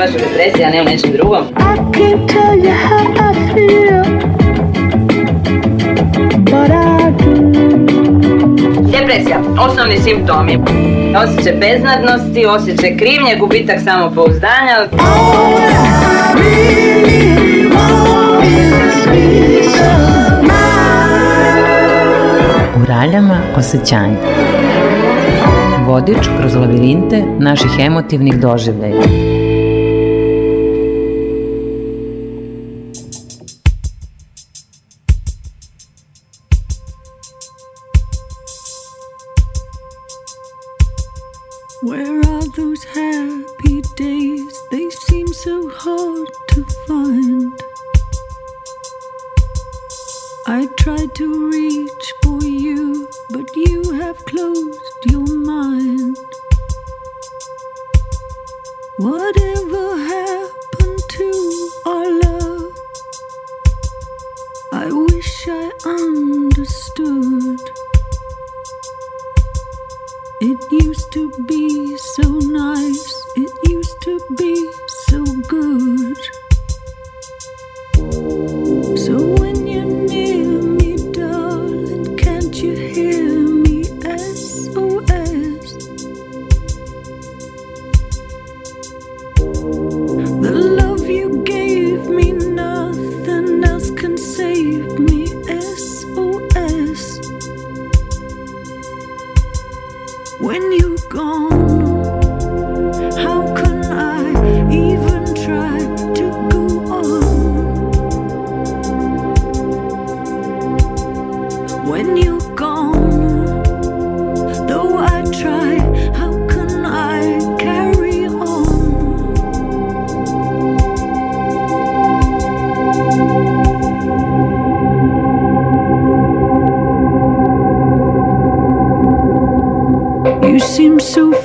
baš u depresiji, a ne u nečem drugom. I can't tell you how I feel, but I do. Depresija, osnovni simptomi. Osjećaj beznadnosti, osjećaj krivnje, gubitak samopouzdanja. All I really want is peace of mind. U raljama osjećanja. Vodič kroz lavirinte naših emotivnih doživljaja. So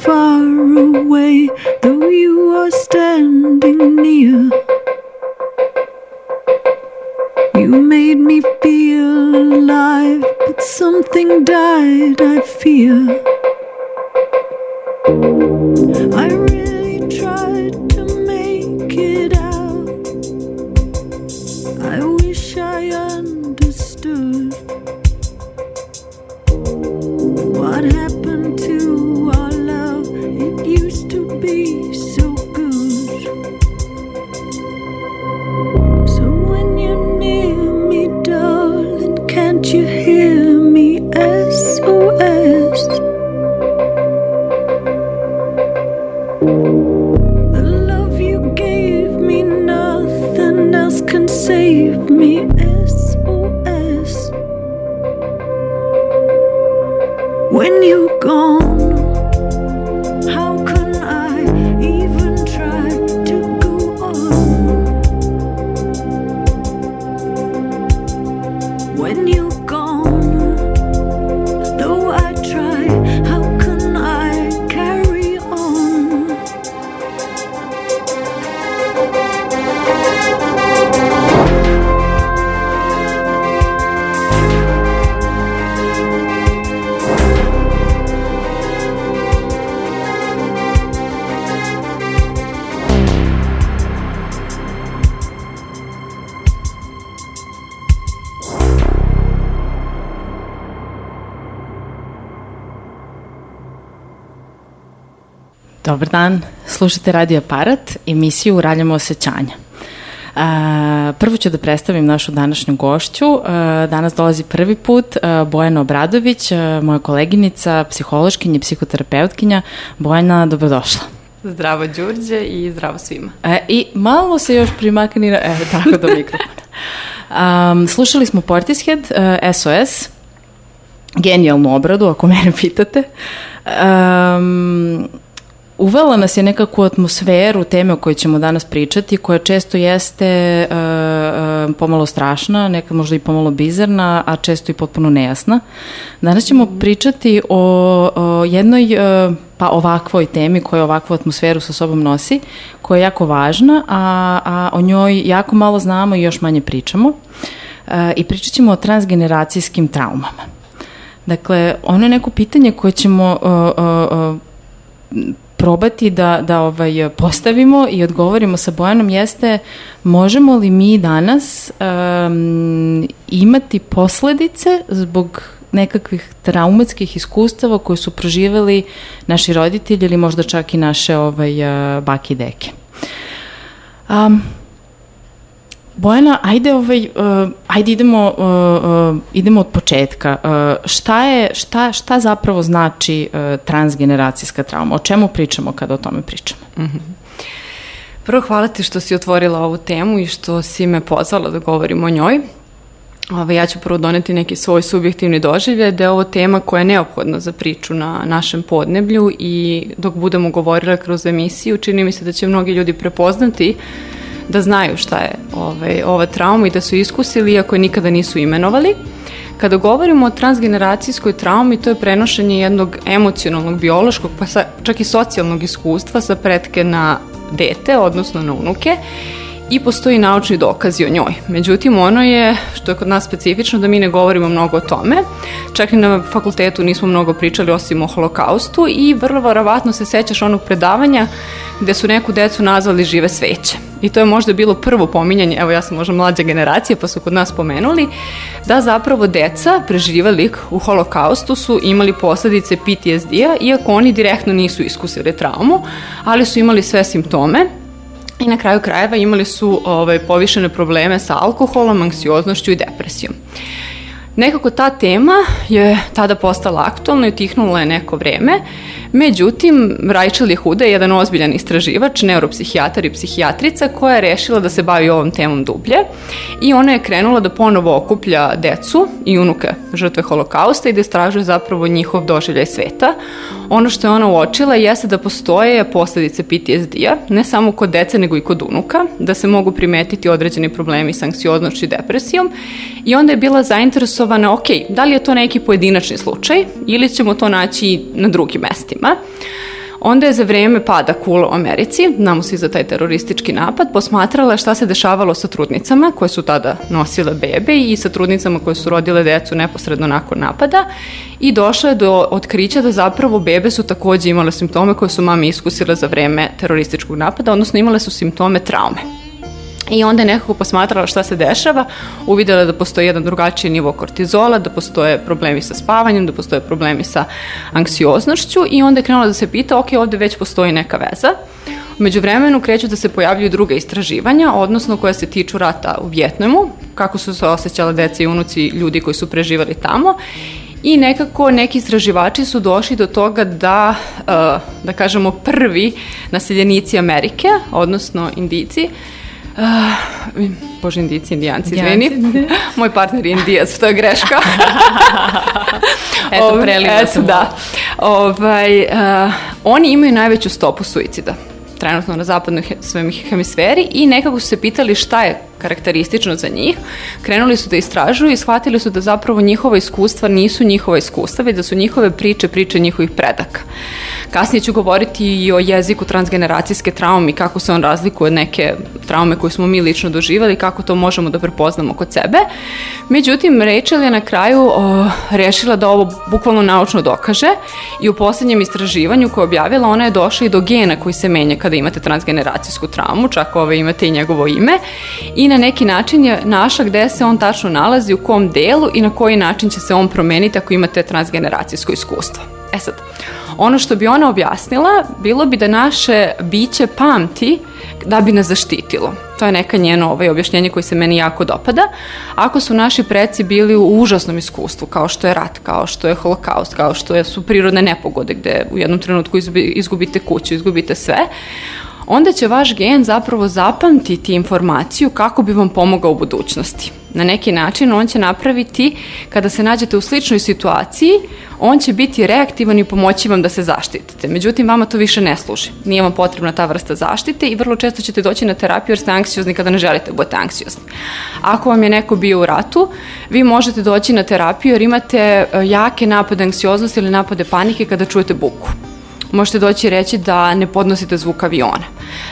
Dobar dan, slušate Radio Aparat, emisiju Raljamo osjećanja. A, prvo ću da predstavim našu današnju gošću. Danas dolazi prvi put Bojana Obradović, moja koleginica, psihološkinja psihoterapeutkinja. Bojana, dobrodošla. Zdravo Đurđe i zdravo svima. E, I malo se još primakni, na- e, tako do mikrofona. Um, slušali smo Portishead, uh, SOS, genijalnu obradu, ako mene pitate. Um, uvela nas je nekakvu atmosferu teme o kojoj ćemo danas pričati, koja često jeste uh, uh, pomalo strašna, nekad možda i pomalo bizarna, a često i potpuno nejasna. Danas ćemo pričati o, o jednoj uh, pa ovakvoj temi koja ovakvu atmosferu sa sobom nosi, koja je jako važna, a, a o njoj jako malo znamo i još manje pričamo. Uh, I pričat ćemo o transgeneracijskim traumama. Dakle, ono je neko pitanje koje ćemo uh, uh, uh, probati da, da ovaj, postavimo i odgovorimo sa Bojanom jeste možemo li mi danas um, imati posledice zbog nekakvih traumatskih iskustava koje su proživeli naši roditelji ili možda čak i naše ovaj, uh, baki i deke. Um, Bojana, ajde, ovaj, uh, ajde idemo, uh, uh, idemo od početka. Uh, šta, je, šta, šta zapravo znači uh, transgeneracijska trauma? O čemu pričamo kada o tome pričamo? Prvo hvala ti što si otvorila ovu temu i što si me pozvala da govorim o njoj. Ove, ja ću prvo doneti neki svoj subjektivni doživljaj da je ovo tema koja je neophodna za priču na našem podneblju i dok budemo govorila kroz emisiju čini mi se da će mnogi ljudi prepoznati da znaju šta je ovaj, ova trauma i da su iskusili iako je nikada nisu imenovali. Kada govorimo o transgeneracijskoj traumi, to je prenošenje jednog emocionalnog, biološkog, pa sa, čak i socijalnog iskustva sa pretke na dete, odnosno na unuke i postoji naučni dokazi o njoj. Međutim, ono je, što je kod nas specifično, da mi ne govorimo mnogo o tome. Čak i na fakultetu nismo mnogo pričali osim o holokaustu i vrlo verovatno se sećaš onog predavanja gde su neku decu nazvali žive sveće. I to je možda bilo prvo pominjanje, evo ja sam možda mlađa generacija pa su kod nas pomenuli, da zapravo deca preživali u holokaustu su imali posledice PTSD-a, iako oni direktno nisu iskusili traumu, ali su imali sve simptome i na kraju krajeva imali su ovaj, povišene probleme sa alkoholom, anksioznošću i depresijom. Nekako ta tema je tada postala aktualna i utihnula je neko vreme, međutim, Rachel je Huda je jedan ozbiljan istraživač, neuropsihijatar i psihijatrica koja je rešila da se bavi ovom temom dublje i ona je krenula da ponovo okuplja decu i unuke žrtve holokausta i da istražuje zapravo njihov doživljaj sveta. Ono što je ona uočila jeste da postoje posledice PTSD-a, ne samo kod dece nego i kod unuka, da se mogu primetiti određeni problemi sa anksioznošću i depresijom i onda je bila zainteresovana, ok, da li je to neki pojedinačni slučaj ili ćemo to naći na drugim mestima. Onda je za vreme pada kula u Americi, znamo svi za taj teroristički napad, posmatrala šta se dešavalo sa trudnicama koje su tada nosile bebe i sa trudnicama koje su rodile decu neposredno nakon napada i došla je do otkrića da zapravo bebe su takođe imale simptome koje su mame iskusile za vreme terorističkog napada, odnosno imale su simptome traume. I onda je nekako posmatrala šta se dešava, uvidela da postoji jedan drugačiji nivo kortizola, da postoje problemi sa spavanjem, da postoje problemi sa anksioznošću i onda je krenula da se pita, ok, ovde već postoji neka veza. Umeđu vremenu kreću da se pojavljuju druga istraživanja, odnosno koja se tiču rata u Vjetnamu, kako su se osjećala deca i unuci ljudi koji su preživali tamo i nekako neki istraživači su došli do toga da, uh, da kažemo, prvi naseljenici Amerike, odnosno indici, Uh, bože, indici, indijanci, izvini. Moj partner je indijac, to je greška. Eto, preliva eto, se da. Ovaj, uh, oni imaju najveću stopu suicida trenutno na zapadnoj hemisferi i nekako su se pitali šta je karakteristično za njih. Krenuli su da istražuju i shvatili su da zapravo njihova iskustva nisu njihova iskustva, već da su njihove priče priče njihovih predaka. Kasnije ću govoriti i o jeziku transgeneracijske traume i kako se on razlikuje od neke traume koje smo mi lično doživali kako to možemo da prepoznamo kod sebe. Međutim, Rachel je na kraju o, rešila da ovo bukvalno naučno dokaže i u poslednjem istraživanju koje je objavila ona je došla i do gena koji se menja kada imate transgeneracijsku traumu, čak ove imate i njegovo ime i na neki način je našla gde se on tačno nalazi, u kom delu i na koji način će se on promeniti ako imate transgeneracijsko iskustvo. E sad, ono što bi ona objasnila bilo bi da naše biće pamti da bi nas zaštitilo. To je neka njeno ovaj, objašnjenje koje se meni jako dopada. Ako su naši preci bili u užasnom iskustvu, kao što je rat, kao što je holokaust, kao što su prirodne nepogode gde u jednom trenutku izgubite kuću, izgubite sve, onda će vaš gen zapravo zapamtiti informaciju kako bi vam pomogao u budućnosti. Na neki način on će napraviti, kada se nađete u sličnoj situaciji, on će biti reaktivan i pomoći vam da se zaštitite. Međutim, vama to više ne služi. Nije vam potrebna ta vrsta zaštite i vrlo često ćete doći na terapiju jer ste anksiozni kada ne želite da budete anksiozni. Ako vam je neko bio u ratu, vi možete doći na terapiju jer imate e, jake napade anksioznosti ili napade panike kada čujete buku Možete doći i reći da ne podnosite zvuk aviona,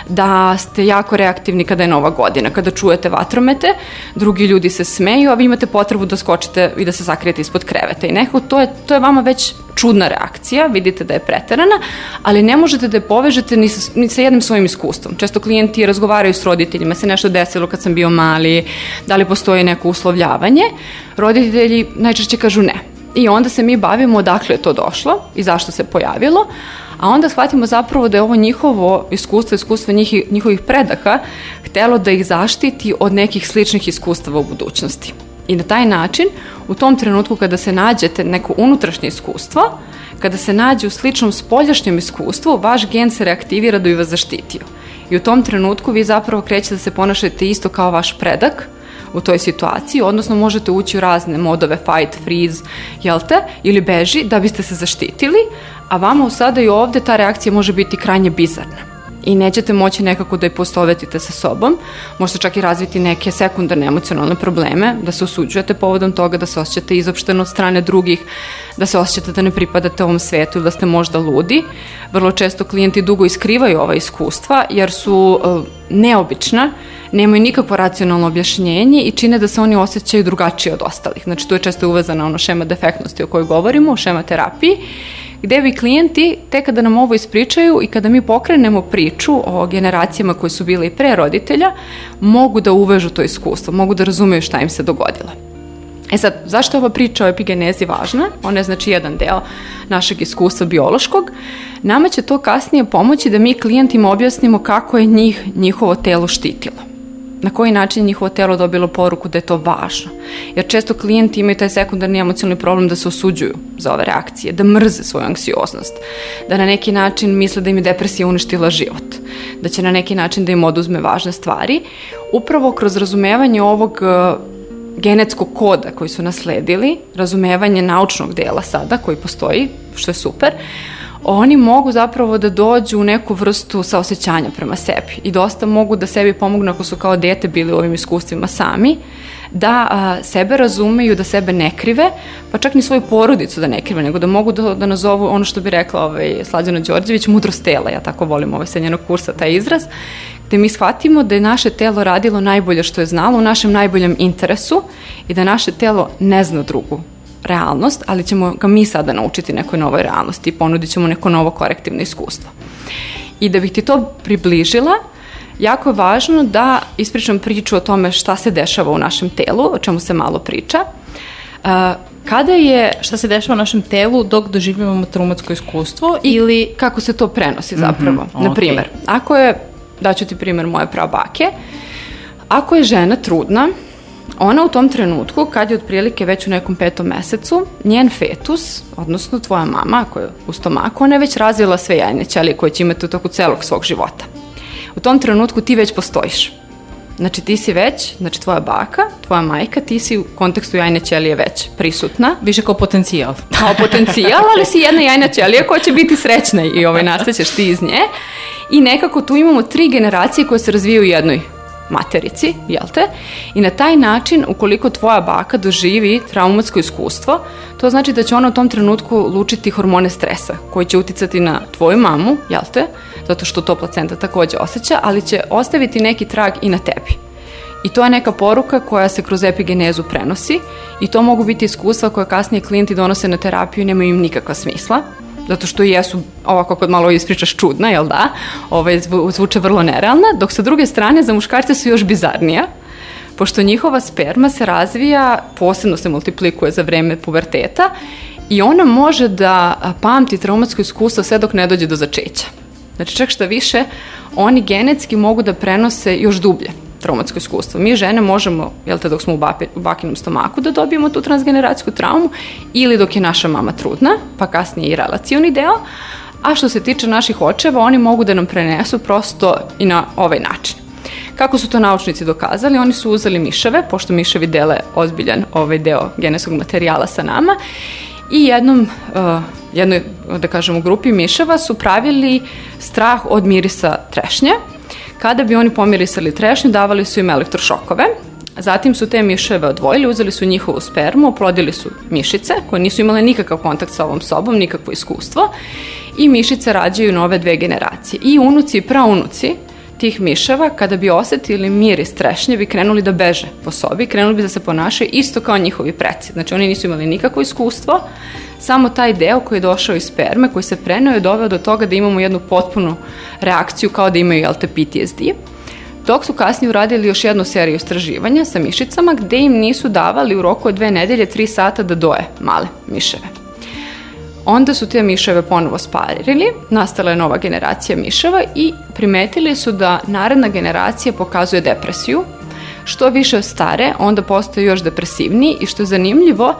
da ste jako reaktivni kada je nova godina, kada čujete vatromete, drugi ljudi se smeju, a vi imate potrebu da skočite i da se sakrijete ispod kreveta. I nekako to je, to je vama već čudna reakcija, vidite da je preterana, ali ne možete da je povežete ni sa, ni sa jednim svojim iskustvom. Često klijenti razgovaraju s roditeljima, se nešto desilo kad sam bio mali, da li postoji neko uslovljavanje. Roditelji najčešće kažu ne. I onda se mi bavimo odakle je to došlo i zašto se pojavilo, a onda shvatimo zapravo da je ovo njihovo iskustvo, iskustvo njih, njihovih predaka, htelo da ih zaštiti od nekih sličnih iskustava u budućnosti. I na taj način, u tom trenutku kada se nađete neko unutrašnje iskustvo, kada se nađe u sličnom spoljašnjem iskustvu, vaš gen se reaktivira da bi vas zaštitio. I u tom trenutku vi zapravo krećete da se ponašate isto kao vaš predak, u toj situaciji, odnosno možete ući u razne modove fight, freeze, jel te, ili beži da biste se zaštitili, a vama u sada i ovde ta reakcija može biti krajnje bizarna i nećete moći nekako da je postovetite sa sobom, možete čak i razviti neke sekundarne emocionalne probleme, da se osuđujete povodom toga, da se osjećate izopšteno od strane drugih, da se osjećate da ne pripadate ovom svetu ili da ste možda ludi. Vrlo često klijenti dugo iskrivaju ova iskustva jer su uh, neobična, nemaju nikakvo racionalno objašnjenje i čine da se oni osjećaju drugačije od ostalih. Znači tu je često uvezana ono šema defektnosti o kojoj govorimo, šema terapiji gde bi klijenti tek kada nam ovo ispričaju i kada mi pokrenemo priču o generacijama koje su bile i pre roditelja, mogu da uvežu to iskustvo, mogu da razumeju šta im se dogodilo. E sad, zašto je ova priča o epigenezi važna? Ona je znači jedan deo našeg iskustva biološkog. Nama će to kasnije pomoći da mi klijentima objasnimo kako je njih njihovo telo štitilo na koji način njihovo telo dobilo poruku da je to važno. Jer često klijenti imaju taj sekundarni emocionalni problem da se osuđuju za ove reakcije, da mrze svoju anksioznost, da na neki način misle da im je depresija uništila život, da će na neki način da im oduzme važne stvari. Upravo kroz razumevanje ovog uh, genetskog koda koji su nasledili, razumevanje naučnog dela sada koji postoji, što je super, oni mogu zapravo da dođu u neku vrstu saosećanja prema sebi i dosta mogu da sebi pomognu ako su kao dete bili u ovim iskustvima sami, da a, sebe razumeju, da sebe ne krive, pa čak ni svoju porodicu da ne krive, nego da mogu da, da nazovu ono što bi rekla ovaj, Slađana Đorđević, mudrost tela, ja tako volim ovaj, sa njenog kursa taj izraz, gde mi shvatimo da je naše telo radilo najbolje što je znalo u našem najboljem interesu i da naše telo ne zna drugu realnost, ali ćemo ga mi sada naučiti nekoj novoj realnosti i ponudit ćemo neko novo korektivno iskustvo. I da bih ti to približila, jako je važno da ispričam priču o tome šta se dešava u našem telu, o čemu se malo priča. Uh, kada je Šta se dešava u našem telu dok doživljavamo traumatsko iskustvo ili... kako se to prenosi zapravo. Mhm, Na primer, ako je, daću ti primer moje prabake, ako je žena trudna, ona u tom trenutku, kad je otprilike već u nekom petom mesecu, njen fetus, odnosno tvoja mama koja je u stomaku, ona je već razvila sve jajne ćelije koje će imati u toku celog svog života. U tom trenutku ti već postojiš. Znači ti si već, znači tvoja baka, tvoja majka, ti si u kontekstu jajne ćelije već prisutna. Više kao potencijal. Kao potencijal, ali si jedna jajna ćelija koja će biti srećna i ovaj, nastaćeš ti iz nje. I nekako tu imamo tri generacije koje se razvijaju u jednoj materici, jel te? I na taj način, ukoliko tvoja baka doživi traumatsko iskustvo, to znači da će ona u tom trenutku lučiti hormone stresa, koji će uticati na tvoju mamu, jel te? Zato što to placenta takođe osjeća, ali će ostaviti neki trag i na tebi. I to je neka poruka koja se kroz epigenezu prenosi i to mogu biti iskustva koje kasnije klijenti donose na terapiju i nemaju im nikakva smisla zato što jesu ovako kod malo ispričaš čudna, jel da? Ove, zvu, zvuče vrlo nerealna, dok sa druge strane za muškarce su još bizarnija, pošto njihova sperma se razvija, posebno se multiplikuje za vreme puberteta i ona može da pamti traumatsko iskustvo sve dok ne dođe do začeća. Znači čak šta više, oni genetski mogu da prenose još dublje traumatsko iskustvo. Mi žene možemo, jel te, dok smo u, bapi, u bakinom stomaku da dobijemo tu transgeneracijsku traumu ili dok je naša mama trudna, pa kasnije i relacioni deo, a što se tiče naših očeva, oni mogu da nam prenesu prosto i na ovaj način. Kako su to naučnici dokazali? Oni su uzeli miševe, pošto miševi dele ozbiljan ovaj deo genetskog materijala sa nama i jednom, uh, jednoj, da kažemo, grupi miševa su pravili strah od mirisa trešnje, Kada bi oni pomirisali trešnju, davali su im elektrošokove, Zatim su te miševe odvojili, uzeli su njihovu spermu, oplodili su mišice koje nisu imale nikakav kontakt sa ovom sobom, nikakvo iskustvo i mišice rađaju nove dve generacije. I unuci i praunuci tih miševa, kada bi osetili miris trešnje, bi krenuli da beže po sobi, krenuli bi da se ponašaju isto kao njihovi preci. Znači oni nisu imali nikakvo iskustvo, samo taj deo koji je došao iz sperme, koji se preneo je doveo do toga da imamo jednu potpunu reakciju kao da imaju jel PTSD. Dok su kasnije uradili još jednu seriju istraživanja sa mišicama gde im nisu davali u roku od dve nedelje tri sata da doje male miševe. Onda su te miševe ponovo sparirili, nastala je nova generacija miševa i primetili su da naredna generacija pokazuje depresiju. Što više stare, onda postaju još depresivniji i što je zanimljivo,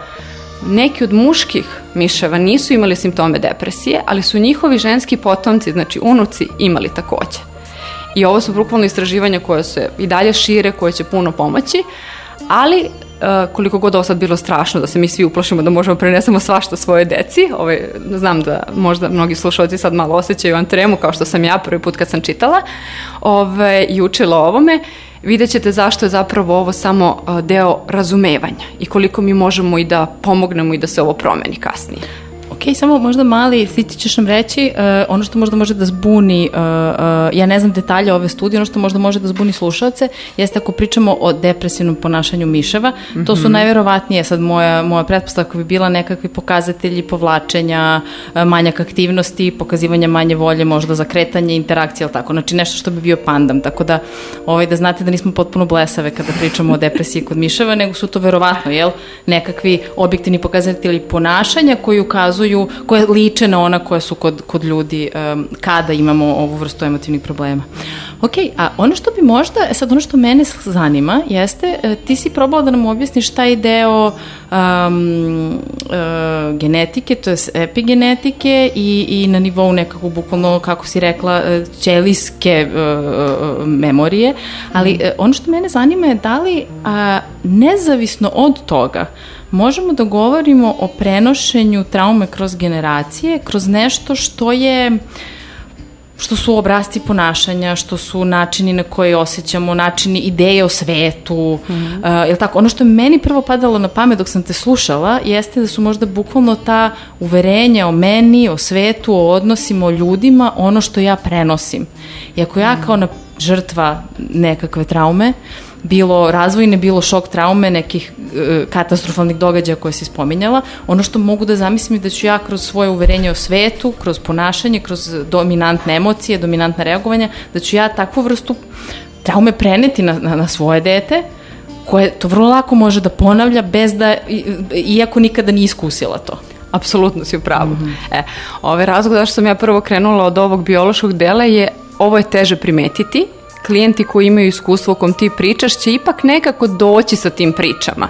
neki od muških miševa nisu imali simptome depresije, ali su njihovi ženski potomci, znači unuci, imali takođe. I ovo su bukvalno istraživanja koje se i dalje šire, koje će puno pomoći, ali koliko god ovo sad bilo strašno da se mi svi uplašimo da možemo prenesemo svašta svoje deci, ovaj, znam da možda mnogi slušalci sad malo osjećaju antremu kao što sam ja prvi put kad sam čitala ovaj, i učila o ovome, vidjet ćete zašto je zapravo ovo samo e, deo razumevanja i koliko mi možemo i da pomognemo i da se ovo promeni kasnije. Ok, samo možda mali, ti ćeš nam reći, uh, ono što možda može da zbuni, uh, uh, ja ne znam detalje ove studije, ono što možda može da zbuni slušalce, jeste ako pričamo o depresivnom ponašanju miševa, mm -hmm. to su najverovatnije, sad moja, moja pretpostavka bi bila nekakvi pokazatelji povlačenja, uh, manjak aktivnosti, pokazivanja manje volje, možda za kretanje, interakcije, ali tako, znači nešto što bi bio pandam, tako da, ovaj, da znate da nismo potpuno blesave kada pričamo o depresiji kod miševa, nego su to verovatno, jel, nekakvi objektivni pokazatelji ponašanja koji ukazuju ukazuju, koje liče na ona koja su kod, kod ljudi um, kada imamo ovu vrstu emotivnih problema. Ok, a ono što bi možda, e sad ono što mene zanima jeste, e, ti si probala da nam objasniš taj deo um, uh, genetike, to je epigenetike i, i na nivou nekako bukvalno, kako si rekla, ćelijske uh, memorije, ali uh, ono što mene zanima je da li uh, nezavisno od toga možemo da govorimo o prenošenju traume kroz generacije, kroz nešto što je što su obrazci ponašanja, što su načini na koje osjećamo, načini ideje o svetu, mm -hmm. uh, jel tako? Ono što je meni prvo padalo na pamet dok sam te slušala jeste da su možda bukvalno ta uverenja o meni, o svetu, o odnosima, o ljudima, ono što ja prenosim. I ako ja kao na žrtva nekakve traume, uh, bilo razvojne, bilo šok traume, nekih e, katastrofalnih događaja koje si spominjala. Ono što mogu da zamislim je da ću ja kroz svoje uverenje o svetu, kroz ponašanje, kroz dominantne emocije, dominantne reagovanja, da ću ja takvu vrstu traume preneti na, na, na svoje dete, koje to vrlo lako može da ponavlja bez da, iako nikada nije iskusila to. Apsolutno si u pravu. Mm -hmm. e, ovaj razlog zašto sam ja prvo krenula od ovog biološkog dela je ovo je teže primetiti klijenti koji imaju iskustvo o kom ti pričaš će ipak nekako doći sa tim pričama.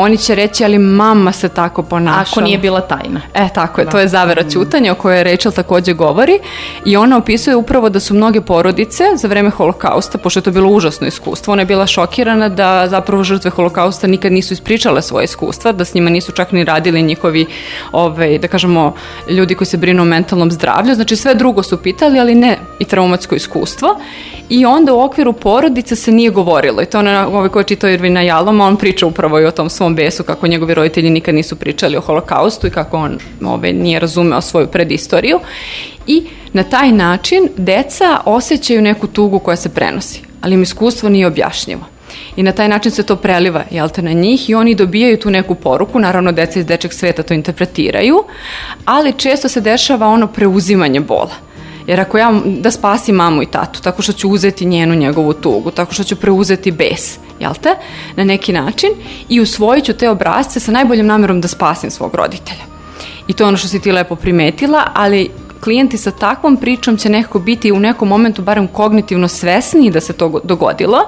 Oni će reći, ali mama se tako ponašala. Ako nije bila tajna. E, tako je, da. to je zavera ćutanja o kojoj Rachel takođe govori i ona opisuje upravo da su mnoge porodice za vreme holokausta, pošto je to bilo užasno iskustvo, ona je bila šokirana da zapravo žrtve holokausta nikad nisu ispričale svoje iskustva, da s njima nisu čak ni radili njihovi, ovaj, da kažemo, ljudi koji se brinu o mentalnom zdravlju, znači sve drugo su pitali, ali ne i traumatsko iskustvo i onda u okviru porodice se nije govorilo i to ona, ovaj ko je čitao Irvina Jaloma, on priča upravo i o tom svom besu kako njegovi roditelji nikad nisu pričali o holokaustu i kako on ovaj, nije razumeo svoju predistoriju i na taj način deca osjećaju neku tugu koja se prenosi, ali im iskustvo nije objašnjivo. I na taj način se to preliva, jel te, na njih i oni dobijaju tu neku poruku, naravno deca iz dečeg sveta to interpretiraju, ali često se dešava ono preuzimanje bola Jer ako ja da spasim mamu i tatu, tako što ću uzeti njenu njegovu tugu, tako što ću preuzeti bes, jel te, na neki način i usvojit ću te obrazce sa najboljom namerom da spasim svog roditelja. I to je ono što si ti lepo primetila, ali klijenti sa takvom pričom će nekako biti u nekom momentu barem kognitivno svesniji da se to dogodilo.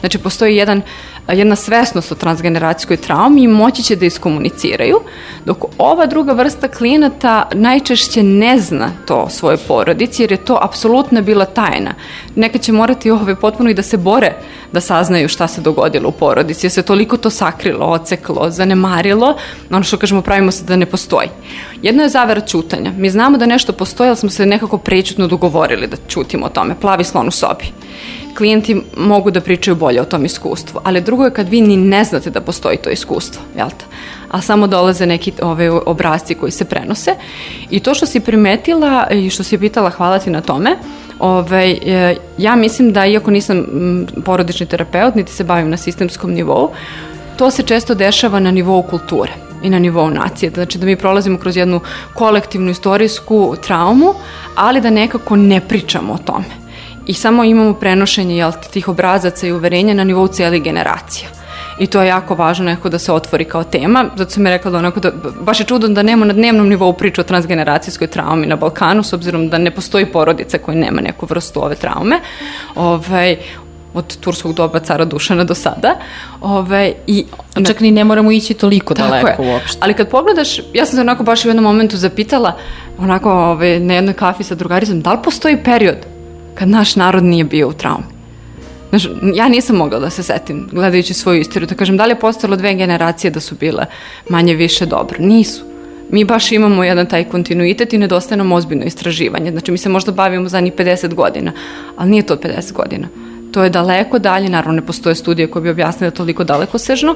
Znači, postoji jedan, jedna svesnost o transgeneracijskoj traumi i moći će da iskomuniciraju, dok ova druga vrsta klijenata najčešće ne zna to o svojoj porodici, jer je to apsolutno bila tajna. Neka će morati ove potpuno i da se bore da saznaju šta se dogodilo u porodici, jer se toliko to sakrilo, oceklo, zanemarilo, ono što kažemo pravimo se da ne postoji. Jedno je zavera čutanja. Mi znamo da nešto postoji, ali smo se nekako prečutno dogovorili da čutimo o tome. Plavi slon u sobi. Klijenti mogu da pričaju bolje o tom iskustvu, ali drugo je kad vi ni ne znate da postoji to iskustvo, jel te? A samo dolaze neki ove obrazci koji se prenose. I to što si primetila i što si pitala, hvala ti na tome, Ove, e, ja mislim da iako nisam porodični terapeut, niti se bavim na sistemskom nivou, to se često dešava na nivou kulture i na nivou nacije. Znači da mi prolazimo kroz jednu kolektivnu istorijsku traumu, ali da nekako ne pričamo o tome. I samo imamo prenošenje jel, tih obrazaca i uverenja na nivou cijelih generacija. I to je jako važno neko da se otvori kao tema. Zato sam je rekla da onako da, baš je čudno da nema na dnevnom nivou priču o transgeneracijskoj traumi na Balkanu, s obzirom da ne postoji porodica koja nema neku vrstu ove traume. Ovaj, od turskog doba cara Dušana do sada. Ove, i A čak ni ne moramo ići toliko Tako daleko je. uopšte. Ali kad pogledaš, ja sam se onako baš u jednom momentu zapitala, onako ove, na jednoj kafi sa drugaricom, da li postoji period kad naš narod nije bio u traumi? Znaš, ja nisam mogla da se setim, gledajući svoju istoriju, da kažem, da li je postalo dve generacije da su bile manje više dobro? Nisu. Mi baš imamo jedan taj kontinuitet i nedostaje nam ozbiljno istraživanje. Znači, mi se možda bavimo za njih 50 godina, ali nije to 50 godina. To je daleko dalje, naravno ne postoje studije koje bi objasnile toliko daleko sežno,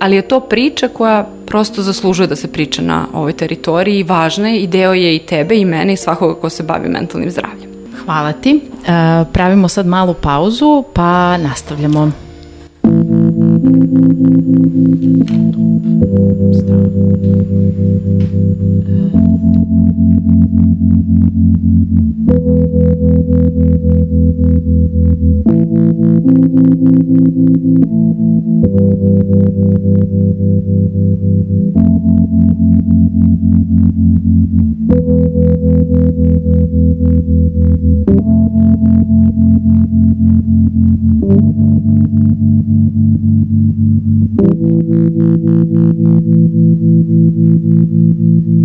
ali je to priča koja prosto zaslužuje da se priča na ovoj teritoriji i važna je i deo je i tebe i mene i svakoga ko se bavi mentalnim zdravljem. Hvala ti. E, pravimo sad malu pauzu, pa nastavljamo. Thank you.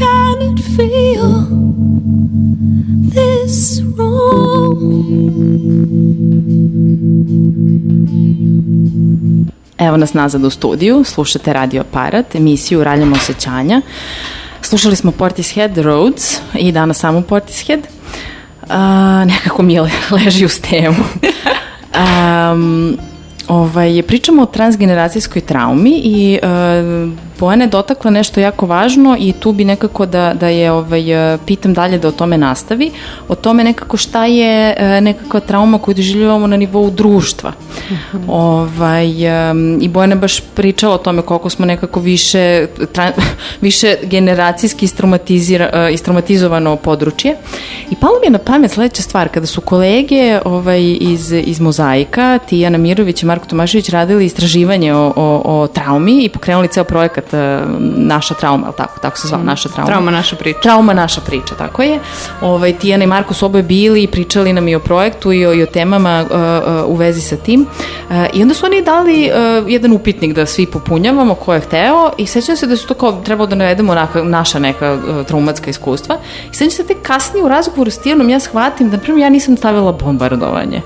Can it feel this wrong? Evo nas nazad u studiju, slušate Radio Aparat, emisiju Raljamo osjećanja. Slušali smo Portishead Roads i danas samo Portishead. Uh, nekako mi leži uz temu. Um, ovaj, pričamo o transgeneracijskoj traumi i uh, Bojana je dotakla nešto jako važno i tu bi nekako da, da je ovaj, e, pitam dalje da o tome nastavi, o tome nekako šta je e, nekakva trauma koju doživljavamo na nivou društva. ovaj, em, I Bojana je baš pričala o tome koliko smo nekako više, tra, više generacijski e, istraumatizovano područje. I palo mi je na pamet sledeća stvar, kada su kolege ovaj, iz, iz Mozaika, Tijana Mirović i Marko Tomašević radili istraživanje o, o, o traumi i pokrenuli ceo projekat e, Naša trauma, ali tako, tako se zvao, Naša trauma. Trauma naša priča. Trauma naša priča, tako je. Ovaj, Tijana i Marko su oboje bili i pričali nam i o projektu i o, i o temama uh, uh, u vezi sa tim. Uh, I onda su oni dali uh, jedan upitnik da svi popunjavamo ko je hteo i sećam se da su to kao trebalo da navedemo naka, naša neka uh, traumatska iskustva. I sećam se da kasnije u razgovoru s Tijanom ja shvatim da prvo ja nisam stavila bombardovanje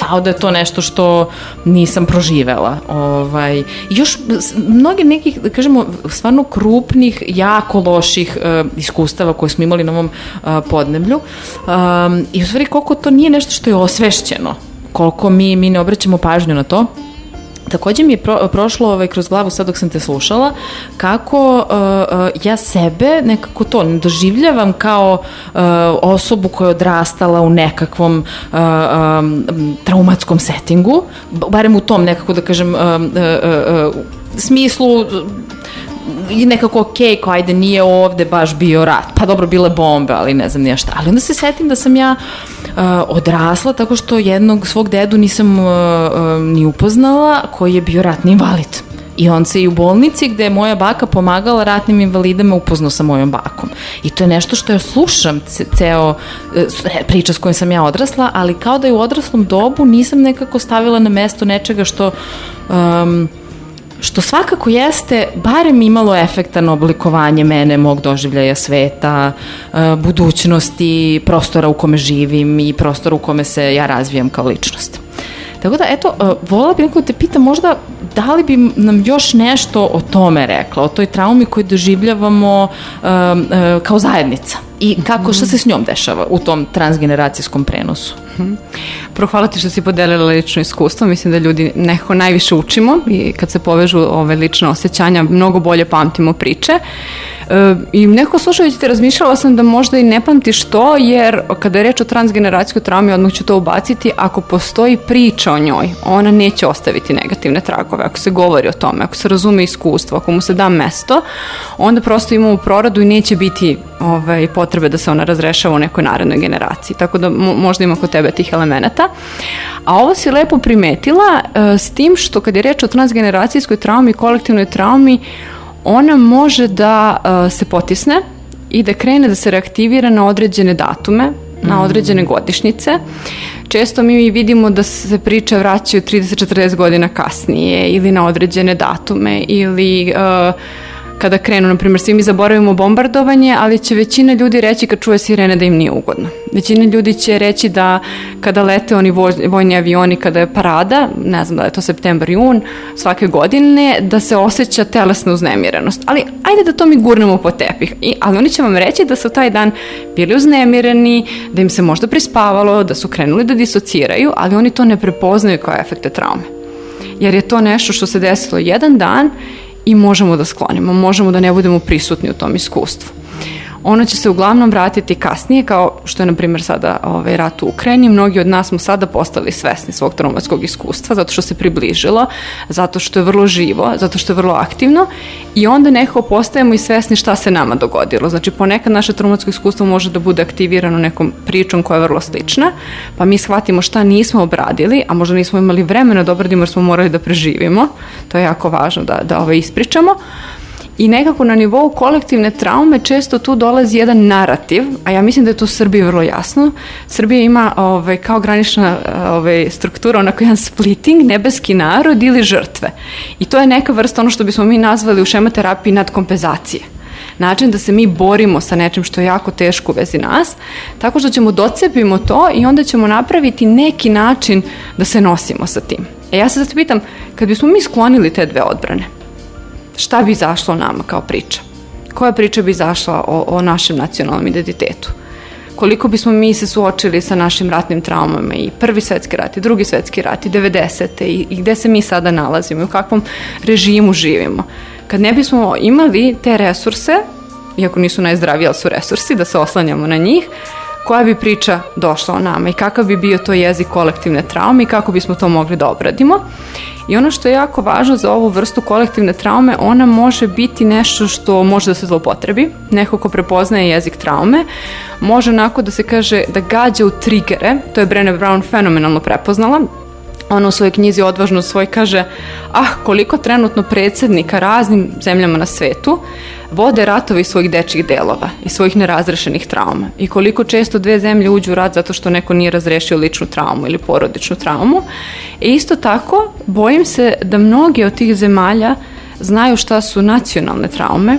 kao da je to nešto što nisam proživela. Ovaj, još mnogi nekih, da kažemo, stvarno krupnih, jako loših uh, iskustava koje smo imali na ovom uh, podneblju. Um, I u stvari koliko to nije nešto što je osvešćeno, koliko mi, mi ne obraćamo pažnju na to. Takođe mi je pro, prošlo ovaj, kroz glavu sad dok sam te slušala kako uh, uh, ja sebe nekako to doživljavam kao uh, osobu koja je odrastala u nekakvom uh, um, traumatskom settingu, barem u tom nekako da kažem um, uh, uh, uh, smislu nekako ok, kao ajde nije ovde baš bio rat, pa dobro bile bombe, ali ne znam nije šta. Ali onda se setim da sam ja uh, odrasla tako što jednog svog dedu nisam uh, uh, ni upoznala koji je bio ratni invalid. I on se i u bolnici gde je moja baka pomagala ratnim invalidama upoznao sa mojom bakom. I to je nešto što ja slušam ce, ceo e, priča s kojom sam ja odrasla, ali kao da je u odraslom dobu nisam nekako stavila na mesto nečega što um, što svakako jeste barem imalo efekta na oblikovanje mene, mog doživljaja sveta, e, budućnosti, prostora u kome živim i prostora u kome se ja razvijam kao ličnost. Tako da, eto, e, volila bih neko da te pitam možda da li bi nam još nešto o tome rekla, o toj traumi koju doživljavamo e, kao zajednica i kako, šta se s njom dešava u tom transgeneracijskom prenosu. Prvo hvala ti što si podelila lično iskustvo, mislim da ljudi nekako najviše učimo i kad se povežu ove lične osjećanja mnogo bolje pamtimo priče. E, I nekako slušajući te razmišljala sam da možda i ne pamtiš to, jer kada je reč o transgeneracijskoj traumi, odmah ću to ubaciti, ako postoji priča o njoj, ona neće ostaviti negativne tragove. Ako se govori o tome, ako se razume iskustvo, ako mu se da mesto, onda prosto imamo proradu i neće biti ovaj, potrebe da se ona razrešava u nekoj narednoj generaciji. Tako da mo- možda ima kod tebe tih elemenata. A ovo si lepo primetila e, s tim što kad je reč o transgeneracijskoj traumi kolektivnoj traumi, ona može da e, se potisne i da krene da se reaktivira na određene datume, na određene godišnjice. Često mi vidimo da se priče vraćaju 30-40 godina kasnije ili na određene datume ili e, kada krenu, na primjer, svi mi zaboravimo bombardovanje, ali će većina ljudi reći kad čuje sirene da im nije ugodno. Većina ljudi će reći da kada lete oni voj- vojni avioni, kada je parada, ne znam da je to septembar, jun, svake godine, da se osjeća telesna uznemirenost. Ali ajde da to mi gurnemo po tepih. I, ali oni će vam reći da su taj dan bili uznemireni, da im se možda prispavalo, da su krenuli da disociraju, ali oni to ne prepoznaju kao efekte traume jer je to nešto što se desilo jedan dan i možemo da sklonimo, možemo da ne budemo prisutni u tom iskustvu. Ono će se uglavnom vratiti kasnije, kao što je, na primjer, sada ovaj, rat u Ukrajini. Mnogi od nas smo sada postali svesni svog traumatskog iskustva, zato što se približilo, zato što je vrlo živo, zato što je vrlo aktivno i onda nekako postajemo i svesni šta se nama dogodilo. Znači, ponekad naše traumatsko iskustvo može da bude aktivirano nekom pričom koja je vrlo slična, pa mi shvatimo šta nismo obradili, a možda nismo imali vremena da obradimo jer smo morali da preživimo. To je jako važno da, da ovaj ispričamo. I nekako na nivou kolektivne traume često tu dolazi jedan narativ, a ja mislim da je to u Srbiji vrlo jasno. Srbija ima ovaj, kao granična ovaj, struktura onako jedan splitting, nebeski narod ili žrtve. I to je neka vrsta ono što bismo mi nazvali u šematerapiji nadkompenzacije način da se mi borimo sa nečim što je jako teško u vezi nas, tako što ćemo docepimo to i onda ćemo napraviti neki način da se nosimo sa tim. E ja se zato pitam, kad bismo mi sklonili te dve odbrane, šta bi izašlo nama kao priča? Koja priča bi izašla o, o našem nacionalnom identitetu? koliko bismo mi se suočili sa našim ratnim traumama i prvi svetski rat i drugi svetski rat i 90. i, i gde se mi sada nalazimo i u kakvom režimu živimo. Kad ne bismo imali te resurse, iako nisu najzdraviji, ali su resursi, da se oslanjamo na njih, koja bi priča došla o nama i kakav bi bio to jezik kolektivne traume i kako bismo to mogli da obradimo. I ono što je jako važno za ovu vrstu kolektivne traume, ona može biti nešto što može da se zlopotrebi. Neko ko prepoznaje jezik traume, može onako da se kaže da gađa u trigere, to je Brené Brown fenomenalno prepoznala, ona u svojoj knjizi odvažno svoj kaže ah koliko trenutno predsednika raznim zemljama na svetu vode ratovi svojih dečjih delova i svojih nerazrešenih trauma i koliko često dve zemlje uđu u rat zato što neko nije razrešio ličnu traumu ili porodičnu traumu. E isto tako bojim se da mnogi od tih zemalja znaju šta su nacionalne traume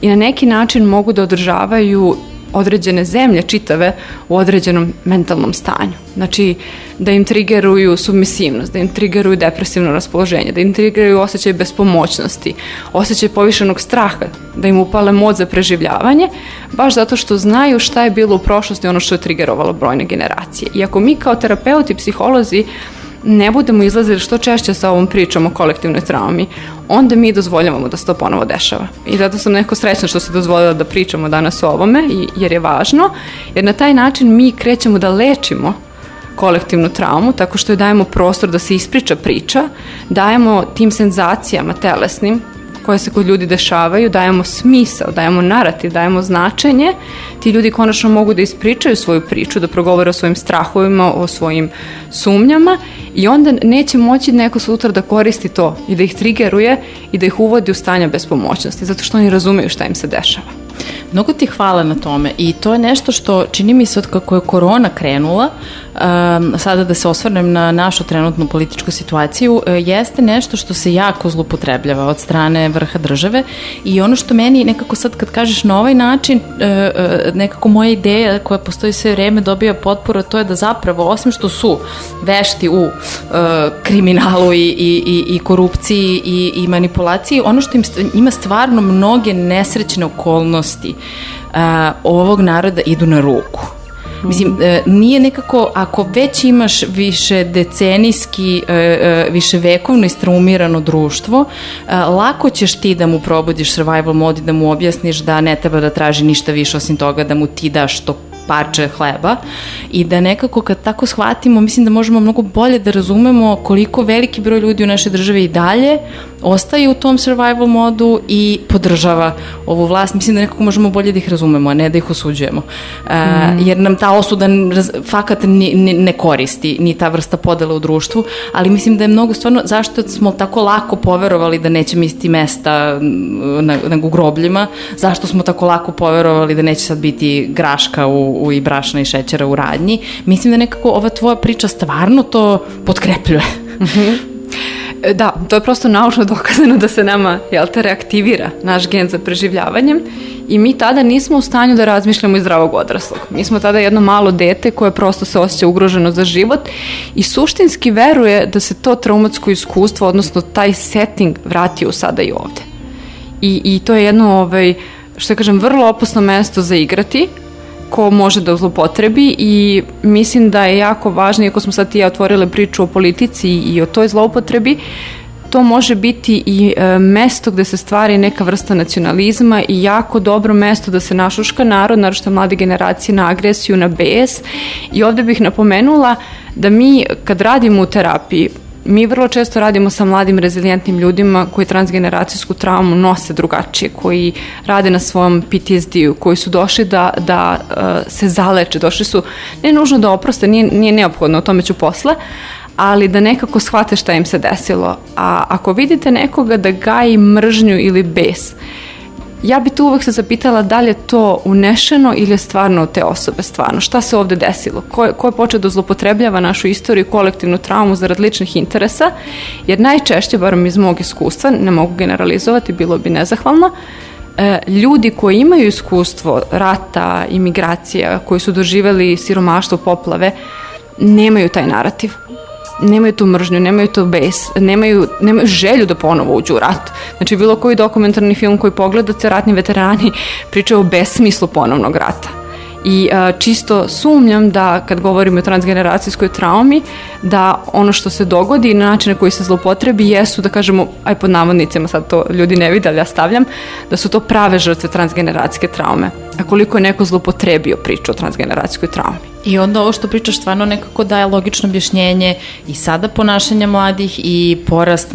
i na neki način mogu da održavaju određene zemlje čitave u određenom mentalnom stanju. Znači, da im trigeruju submisivnost, da im trigeruju depresivno raspoloženje, da im trigeruju osjećaj bespomoćnosti, osjećaj povišenog straha, da im upale mod za preživljavanje, baš zato što znaju šta je bilo u prošlosti ono što je trigerovalo brojne generacije. I ako mi kao terapeuti, psiholozi, ne budemo izlazili što češće sa ovom pričom o kolektivnoj traumi, onda mi dozvoljavamo da se to ponovo dešava. I zato sam neko srećna što se dozvolila da pričamo danas o ovome, jer je važno, jer na taj način mi krećemo da lečimo kolektivnu traumu, tako što joj dajemo prostor da se ispriča priča, dajemo tim senzacijama telesnim koje se kod ljudi dešavaju, dajemo smisao, dajemo narativ, dajemo značenje, ti ljudi konačno mogu da ispričaju svoju priču, da progovore o svojim strahovima, o svojim sumnjama i onda neće moći neko sutra da koristi to i da ih trigeruje i da ih uvodi u stanja bespomoćnosti, zato što oni razumeju šta im se dešava. Mnogo ti hvala na tome i to je nešto što čini mi se od kako je korona krenula, um, sada da se osvrnem na našu trenutnu političku situaciju, e, jeste nešto što se jako zlupotrebljava od strane vrha države i ono što meni nekako sad kad kažeš na ovaj način, e, e, nekako moja ideja koja postoji sve vreme dobija potporu, to je da zapravo, osim što su vešti u kriminalu i, i, i, i korupciji i, i manipulaciji, ono što im, ima stvarno mnoge nesrećne okolnosti a, ovog naroda idu na ruku. Mislim, e, nije nekako, ako već imaš više decenijski, e, e, više vekovno istraumirano društvo, lako ćeš ti da mu probudiš survival mod i da mu objasniš da ne treba da traži ništa više osim toga da mu ti daš to parče hleba i da nekako kad tako shvatimo, mislim da možemo mnogo bolje da razumemo koliko veliki broj ljudi u našoj državi i dalje ostaje u tom survival modu i podržava ovu vlast. Mislim da nekako možemo bolje da ih razumemo, a ne da ih osuđujemo. Uh, jer nam ta osuda fakat ni, ni, ne koristi, ni ta vrsta podela u društvu, ali mislim da je mnogo stvarno, zašto smo tako lako poverovali da neće misliti mesta na, na grobljima, zašto smo tako lako poverovali da neće sad biti graška u, u i brašna i šećera u radnji. Mislim da nekako ova tvoja priča stvarno to potkrepljuje. E, Da, to je prosto naučno dokazano da se nama, jel te, reaktivira naš gen za preživljavanjem i mi tada nismo u stanju da razmišljamo iz zdravog odraslog. Mi smo tada jedno malo dete koje prosto se osjeća ugroženo za život i suštinski veruje da se to traumatsko iskustvo, odnosno taj setting vratio sada i ovde. I, i to je jedno, ovaj, što kažem, vrlo opasno mesto za igrati, ko može da zlopotrebi i mislim da je jako važno, iako smo sad i ja otvorile priču o politici i o toj zloupotrebi, to može biti i e, mesto gde se stvari neka vrsta nacionalizma i jako dobro mesto da se našuška narod, naročito mlade generacije, na agresiju, na bes. I ovde bih napomenula da mi kad radimo u terapiji, mi vrlo često radimo sa mladim rezilijentnim ljudima koji transgeneracijsku traumu nose drugačije, koji rade na svom PTSD-u, koji su došli da, da uh, se zaleče, došli su, ne nužno da oproste, nije, nije neophodno, o tome ću posle, ali da nekako shvate šta im se desilo. A ako vidite nekoga da gaji mržnju ili bes, ja bi tu uvek se zapitala da li je to unešeno ili je stvarno te osobe stvarno. Šta se ovde desilo? Ko ko je počeo da zlopotrebljava našu istoriju, kolektivnu traumu zarad ličnih interesa? Jer najčešće, barom iz mog iskustva, ne mogu generalizovati, bilo bi nezahvalno, e, ljudi koji imaju iskustvo rata, imigracija, koji su doživeli siromaštvo, poplave, nemaju taj narativ nemaju tu mržnju, nemaju tu bes, nemaju, nemaju želju da ponovo uđu u rat. Znači bilo koji dokumentarni film koji pogledate, ratni veterani pričaju o besmislu ponovnog rata. I a, čisto sumnjam da kad govorimo o transgeneracijskoj traumi, da ono što se dogodi i na način na koji se zlopotrebi jesu, da kažemo, aj pod navodnicima, sad to ljudi ne vide, ali ja stavljam, da su to prave žrtve transgeneracijske traume. A koliko je neko zlopotrebio priču o transgeneracijskoj traumi. I onda ovo što pričaš stvarno nekako daje logično objašnjenje i sada ponašanja mladih i porast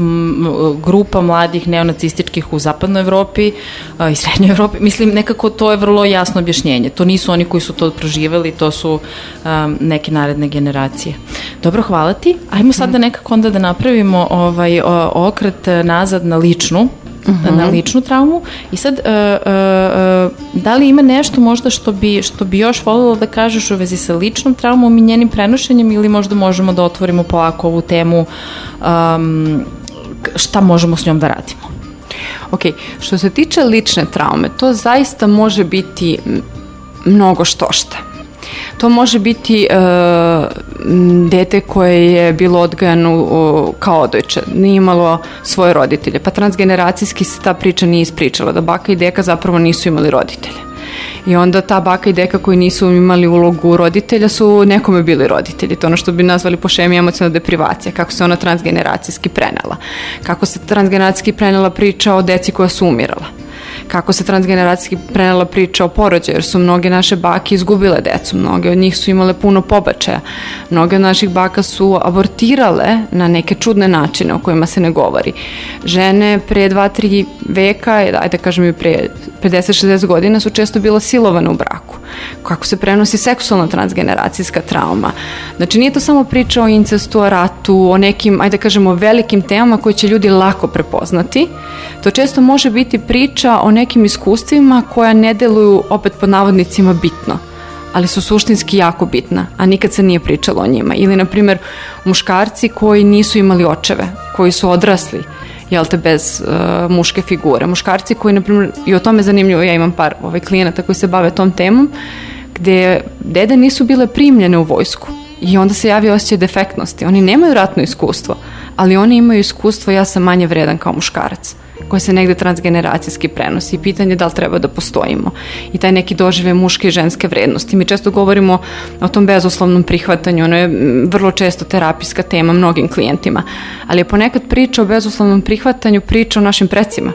grupa mladih neonacističkih u zapadnoj Evropi a, i srednjoj Evropi. Mislim, nekako to je vrlo jasno objašnjenje. To nisu oni koji su to proživeli, to su um, neke naredne generacije. Dobro, hvala ti. Ajmo sad da nekako onda da napravimo ovaj o, okret nazad na ličnu Mhm. na ličnu traumu i sad uh, uh, uh, da li ima nešto možda što bi, što bi još voljela da kažeš u vezi sa ličnom traumom i njenim prenošenjem ili možda možemo da otvorimo polako ovu temu um, šta možemo s njom da radimo Ok, što se tiče lične traume, to zaista može biti mnogo što šta. To može biti e, dete koje je bilo odgajano kao odojče, nije imalo svoje roditelje, pa transgeneracijski se ta priča nije ispričala, da baka i deka zapravo nisu imali roditelje. I onda ta baka i deka koji nisu imali ulogu roditelja su nekome bili roditelji. To je ono što bi nazvali po šemi emocionalna deprivacija, kako se ona transgeneracijski prenela. Kako se transgeneracijski prenela priča o deci koja su umirala kako se transgeneracijski prenela priča o porođaju, jer su mnoge naše bake izgubile decu, mnoge od njih su imale puno pobačaja, mnoge od naših baka su abortirale na neke čudne načine o kojima se ne govori. Žene pre 2-3 veka, ajde kažem i pre 50-60 godina su često bila silovane u braku. Kako se prenosi seksualna transgeneracijska trauma. Znači nije to samo priča o incestu, o ratu, o nekim, ajde kažemo, velikim temama koje će ljudi lako prepoznati. To često može biti priča o nekim iskustvima koja ne deluju opet pod navodnicima bitno ali su suštinski jako bitna, a nikad se nije pričalo o njima. Ili, na primjer, muškarci koji nisu imali očeve, koji su odrasli, jel te, bez uh, muške figure. Muškarci koji, na primjer, i o tome zanimljivo, ja imam par ovaj, klijenata koji se bave tom temom, gde dede nisu bile primljene u vojsku i onda se javi osjećaj defektnosti. Oni nemaju ratno iskustvo, ali oni imaju iskustvo ja sam manje vredan kao muškarac koje se negde transgeneracijski prenosi i pitanje je da li treba da postojimo i taj neki dožive muške i ženske vrednosti. Mi često govorimo o tom bezuslovnom prihvatanju, ono je vrlo često terapijska tema mnogim klijentima, ali je ponekad priča o bezuslovnom prihvatanju priča o našim precima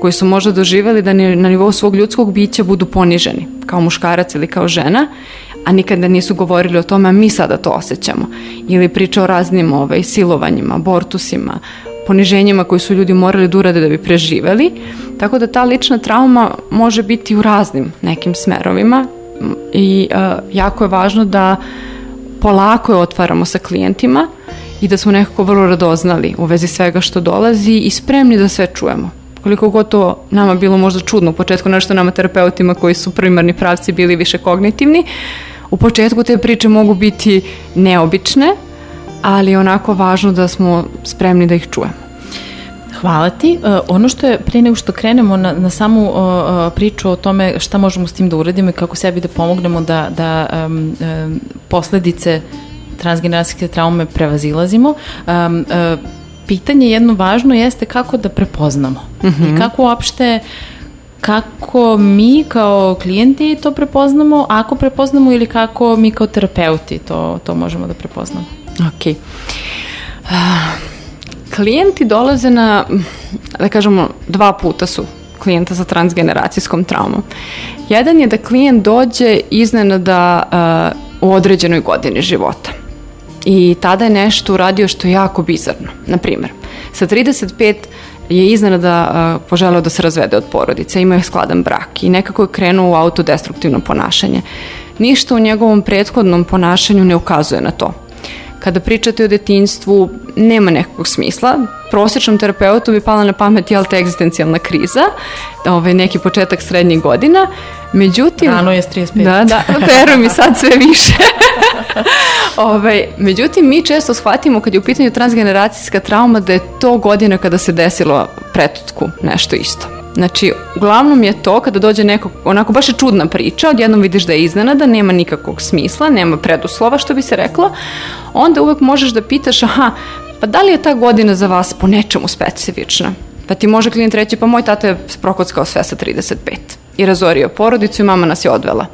koji su možda doživeli da na nivou svog ljudskog bića budu poniženi kao muškarac ili kao žena, a nikada nisu govorili o tome, a mi sada to osjećamo. Ili priča o raznim ovaj, silovanjima, abortusima, poniženjima koji su ljudi morali da urade da bi preživeli. Tako da ta lična trauma može biti u raznim nekim smerovima i e, jako je važno da polako je otvaramo sa klijentima i da smo nekako vrlo radoznali u vezi svega što dolazi i spremni da sve čujemo. Koliko god to nama bilo možda čudno u početku, nešto nama terapeutima koji su primarni pravci bili više kognitivni, u početku te priče mogu biti neobične, ali je onako važno da smo spremni da ih čujemo. Hvala ti. E, ono što je, pre nego što krenemo na, na samu o, priču o tome šta možemo s tim da uradimo i kako sebi da pomognemo da, da um, um, posledice transgeneracijske traume prevazilazimo, um, e, pitanje jedno važno jeste kako da prepoznamo i kako uopšte kako mi kao klijenti to prepoznamo, ako prepoznamo ili kako mi kao terapeuti to, to možemo da prepoznamo. Ok. Ah, Klijenti dolaze na, da kažemo, dva puta su klijenta sa transgeneracijskom traumom. Jedan je da klijent dođe iznenada uh, u određenoj godini života. I tada je nešto uradio što je jako bizarno. Naprimjer, sa 35 je iznenada uh, poželeo da se razvede od porodice, imao je skladan brak i nekako je krenuo u autodestruktivno ponašanje. Ništa u njegovom prethodnom ponašanju ne ukazuje na to. Kada pričate o detinjstvu, nema nekakvog smisla. Prosječnom terapeutu bi pala na pamet, jel te, egzistencijalna kriza, ovaj, neki početak srednjih godina. Međutim... Rano je s 35. Da, da, veruj mi sad sve više. ovaj, međutim, mi često shvatimo kad je u pitanju transgeneracijska trauma da je to godina kada se desilo pretutku nešto isto. Znači, uglavnom je to kada dođe neko, onako baš je čudna priča, odjednom vidiš da je iznenada, nema nikakvog smisla, nema preduslova što bi se reklo, onda uvek možeš da pitaš, aha, pa da li je ta godina za vas po nečemu specifična? Pa ti može klijent reći, pa moj tata je prokockao sve sa 35 i razorio porodicu i mama nas je odvela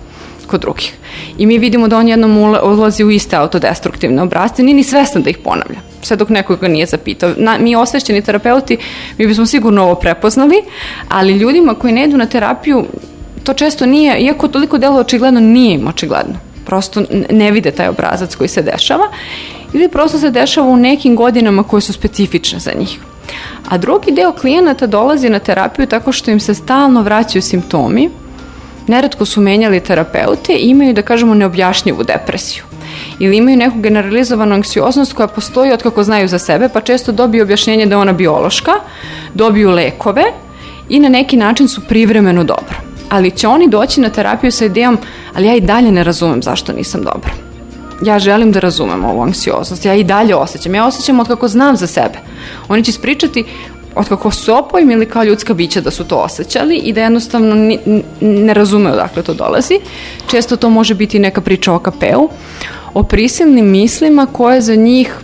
kod drugih. I mi vidimo da on jednom ula- ulazi u iste autodestruktivne obrazce, nije ni svestan da ih ponavlja sve dok neko ga nije zapitao. Na, mi osvešćeni terapeuti, mi bismo sigurno ovo prepoznali, ali ljudima koji ne idu na terapiju, to često nije, iako toliko delo očigledno, nije im očigledno. Prosto ne vide taj obrazac koji se dešava ili prosto se dešava u nekim godinama koje su specifične za njih. A drugi deo klijenata dolazi na terapiju tako što im se stalno vraćaju simptomi, neretko su menjali terapeute i imaju, da kažemo, neobjašnjivu depresiju. Ili imaju neku generalizovanu anksioznost koja postoji od kako znaju za sebe, pa često dobiju objašnjenje da je ona biološka, dobiju lekove i na neki način su privremeno dobro. Ali će oni doći na terapiju sa idejom, ali ja i dalje ne razumem zašto nisam dobra. Ja želim da razumem ovu anksioznost, ja i dalje osjećam. Ja osjećam od kako znam za sebe. Oni će ispričati od kako su opojmili kao ljudska bića da su to osjećali i da jednostavno ni, ne razume odakle to dolazi. Često to može biti neka priča o kapeu, o prisilnim mislima koje za njih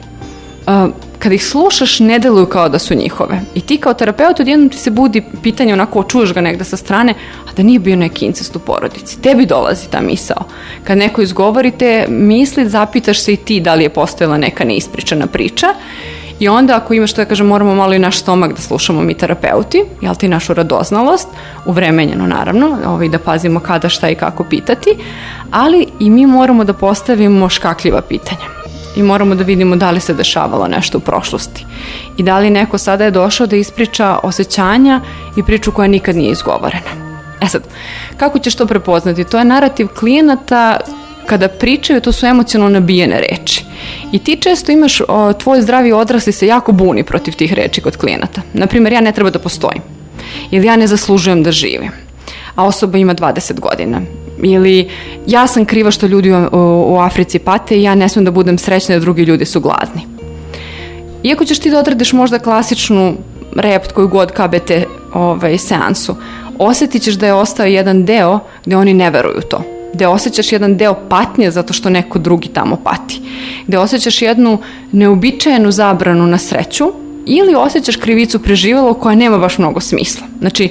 uh, kad ih slušaš ne deluju kao da su njihove. I ti kao terapeut odjednom ti se budi pitanje onako čuješ ga negde sa strane, a da nije bio neki incest u porodici. Tebi dolazi ta misao. Kad neko izgovori te misli, zapitaš se i ti da li je postojala neka neispričana priča I onda ako imaš, što ja kažem, moramo malo i naš stomak da slušamo mi terapeuti, jel ti našu radoznalost, uvremenjeno naravno, ovaj, da pazimo kada, šta i kako pitati, ali i mi moramo da postavimo škakljiva pitanja. I moramo da vidimo da li se dešavalo nešto u prošlosti. I da li neko sada je došao da ispriča osjećanja i priču koja nikad nije izgovorena. E sad, kako ćeš to prepoznati? To je narativ klijenata kada pričaju, to su emocionalno nabijene reči. I ti često imaš, o, tvoj zdravi odrasli se jako buni protiv tih reči kod klijenata. Naprimer, ja ne treba da postojim. Ili ja ne zaslužujem da živim. A osoba ima 20 godina. Ili ja sam kriva što ljudi u, u, Africi pate i ja ne smem da budem srećna da drugi ljudi su gladni. Iako ćeš ti da odradiš možda klasičnu rept koju god KBT ovaj, seansu, osjetit ćeš da je ostao jedan deo gde oni ne veruju to gde osjećaš jedan deo patnje zato što neko drugi tamo pati, gde osjećaš jednu neobičajenu zabranu na sreću ili osjećaš krivicu preživelo koja nema baš mnogo smisla. Znači,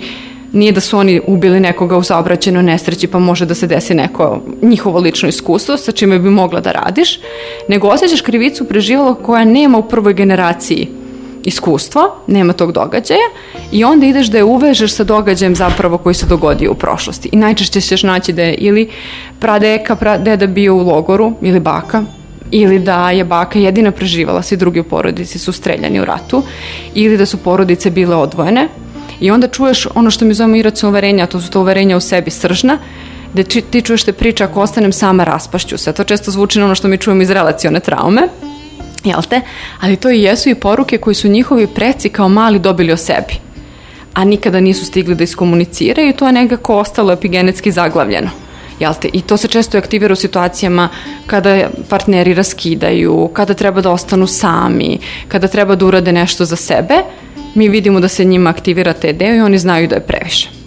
nije da su oni ubili nekoga u saobraćenoj nesreći pa može da se desi neko njihovo lično iskustvo sa čime bi mogla da radiš, nego osjećaš krivicu preživelo koja nema u prvoj generaciji iskustvo, nema tog događaja i onda ideš da je uvežeš sa događajem zapravo koji se dogodio u prošlosti. I najčešće ćeš naći da je ili pradeka, pradeda bio u logoru ili baka, ili da je baka jedina preživala, svi drugi u porodici su streljani u ratu, ili da su porodice bile odvojene. I onda čuješ ono što mi zovemo iracionalno uverenja, to su to uverenja u sebi sržna, gde ti čuješ te priča ako ostanem sama raspašću se. To često zvuči na ono što mi čujemo iz relacione traume, jel te? Ali to i jesu i poruke koje su njihovi preci kao mali dobili o sebi a nikada nisu stigli da iskomuniciraju i to je nekako ostalo epigenetski zaglavljeno. Jel te? I to se često aktivira u situacijama kada partneri raskidaju, kada treba da ostanu sami, kada treba da urade nešto za sebe, mi vidimo da se njima aktivira deo i oni znaju da je previše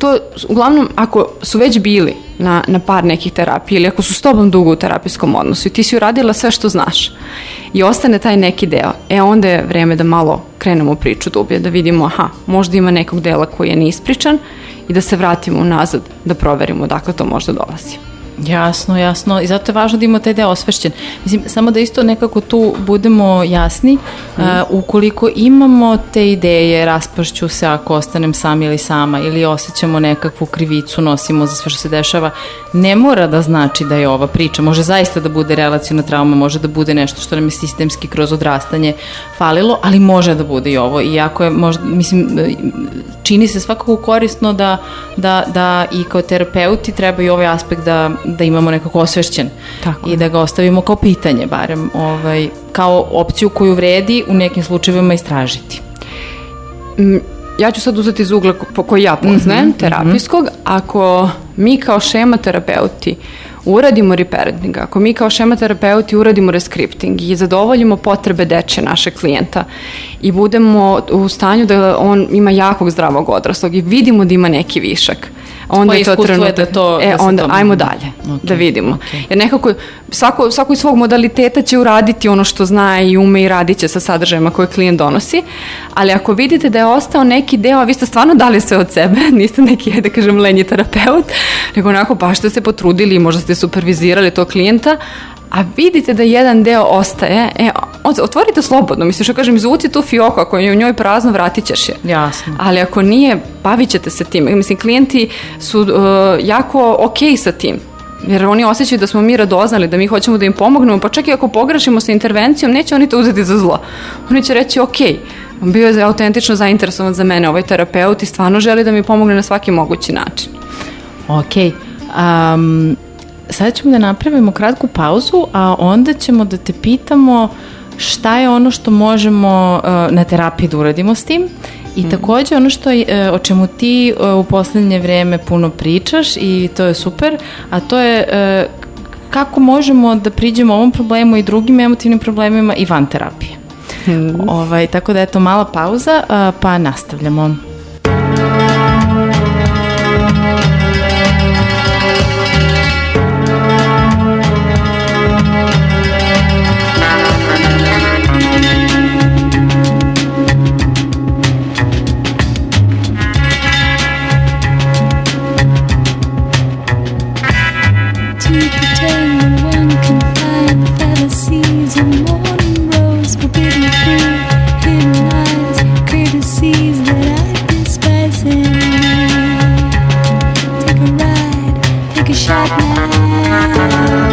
to uglavnom ako su već bili na, na par nekih terapija ili ako su s tobom dugo u terapijskom odnosu i ti si uradila sve što znaš i ostane taj neki deo, e onda je vreme da malo krenemo priču dublje, da vidimo aha, možda ima nekog dela koji je neispričan i da se vratimo unazad da proverimo dakle to možda dolazi. Jasno, jasno. I zato je važno da imamo taj deo osvešćen. Mislim, samo da isto nekako tu budemo jasni, Mhm. uh, ukoliko imamo te ideje, raspašću se ako ostanem sam ili sama, ili osjećamo nekakvu krivicu, nosimo za sve što se dešava, ne mora da znači da je ova priča. Može zaista da bude relacijona trauma, može da bude nešto što nam je sistemski kroz odrastanje falilo, ali može da bude i ovo. I ako je, možda, mislim, čini se svakako korisno da, da, da i kao terapeuti treba i ovaj aspekt da, da imamo nekako osvešćen Tako i da ga ostavimo kao pitanje barem, ovaj, kao opciju koju vredi u nekim slučajevima istražiti. Mm, ja ću sad uzeti iz ugla po koji ja poznajem, terapijskog. Ako mi kao šema terapeuti uradimo reparenting, ako mi kao šema terapeuti uradimo rescripting i zadovoljimo potrebe deče naše klijenta i budemo u stanju da on ima jakog zdravog odraslog i vidimo da ima neki višak, onda je to trenutak. da to- e, da onda to- ajmo dalje, Ok, da vidimo. ok. Jer nekako svako, svako iz svog modaliteta će uraditi ono što zna i ume i radit će sa sadržajima koje klijent donosi, ali ako vidite da je ostao neki deo, a vi ste stvarno dali sve od sebe, niste neki, da kažem, lenji terapeut, nego onako baš ste se potrudili i možda ste supervizirali tog klijenta, a vidite da jedan deo ostaje, e, otvorite slobodno, mislim što kažem, izvuci tu fioku, ako je u njoj prazno, vratit ćeš je. Jasno. Ali ako nije, bavit ćete se tim. Mislim, klijenti su uh, jako ok sa tim. Jer oni osjećaju da smo mi radoznali, da mi hoćemo da im pomognemo, pa čak i ako pogrešimo sa intervencijom, neće oni to uzeti za zlo. Oni će reći, ok, bio je autentično zainteresovan za mene ovaj terapeut i stvarno želi da mi pomogne na svaki mogući način. Ok. Um, sada ćemo da napravimo kratku pauzu, a onda ćemo da te pitamo šta je ono što možemo uh, na terapiji da uradimo s tim i takođe ono što je, uh, o čemu ti uh, u poslednje vreme puno pričaš i to je super, a to je uh, kako možemo da priđemo ovom problemu i drugim emotivnim problemima i van terapije. Ovaj, tako da eto mala pauza, pa nastavljamo. A shot now.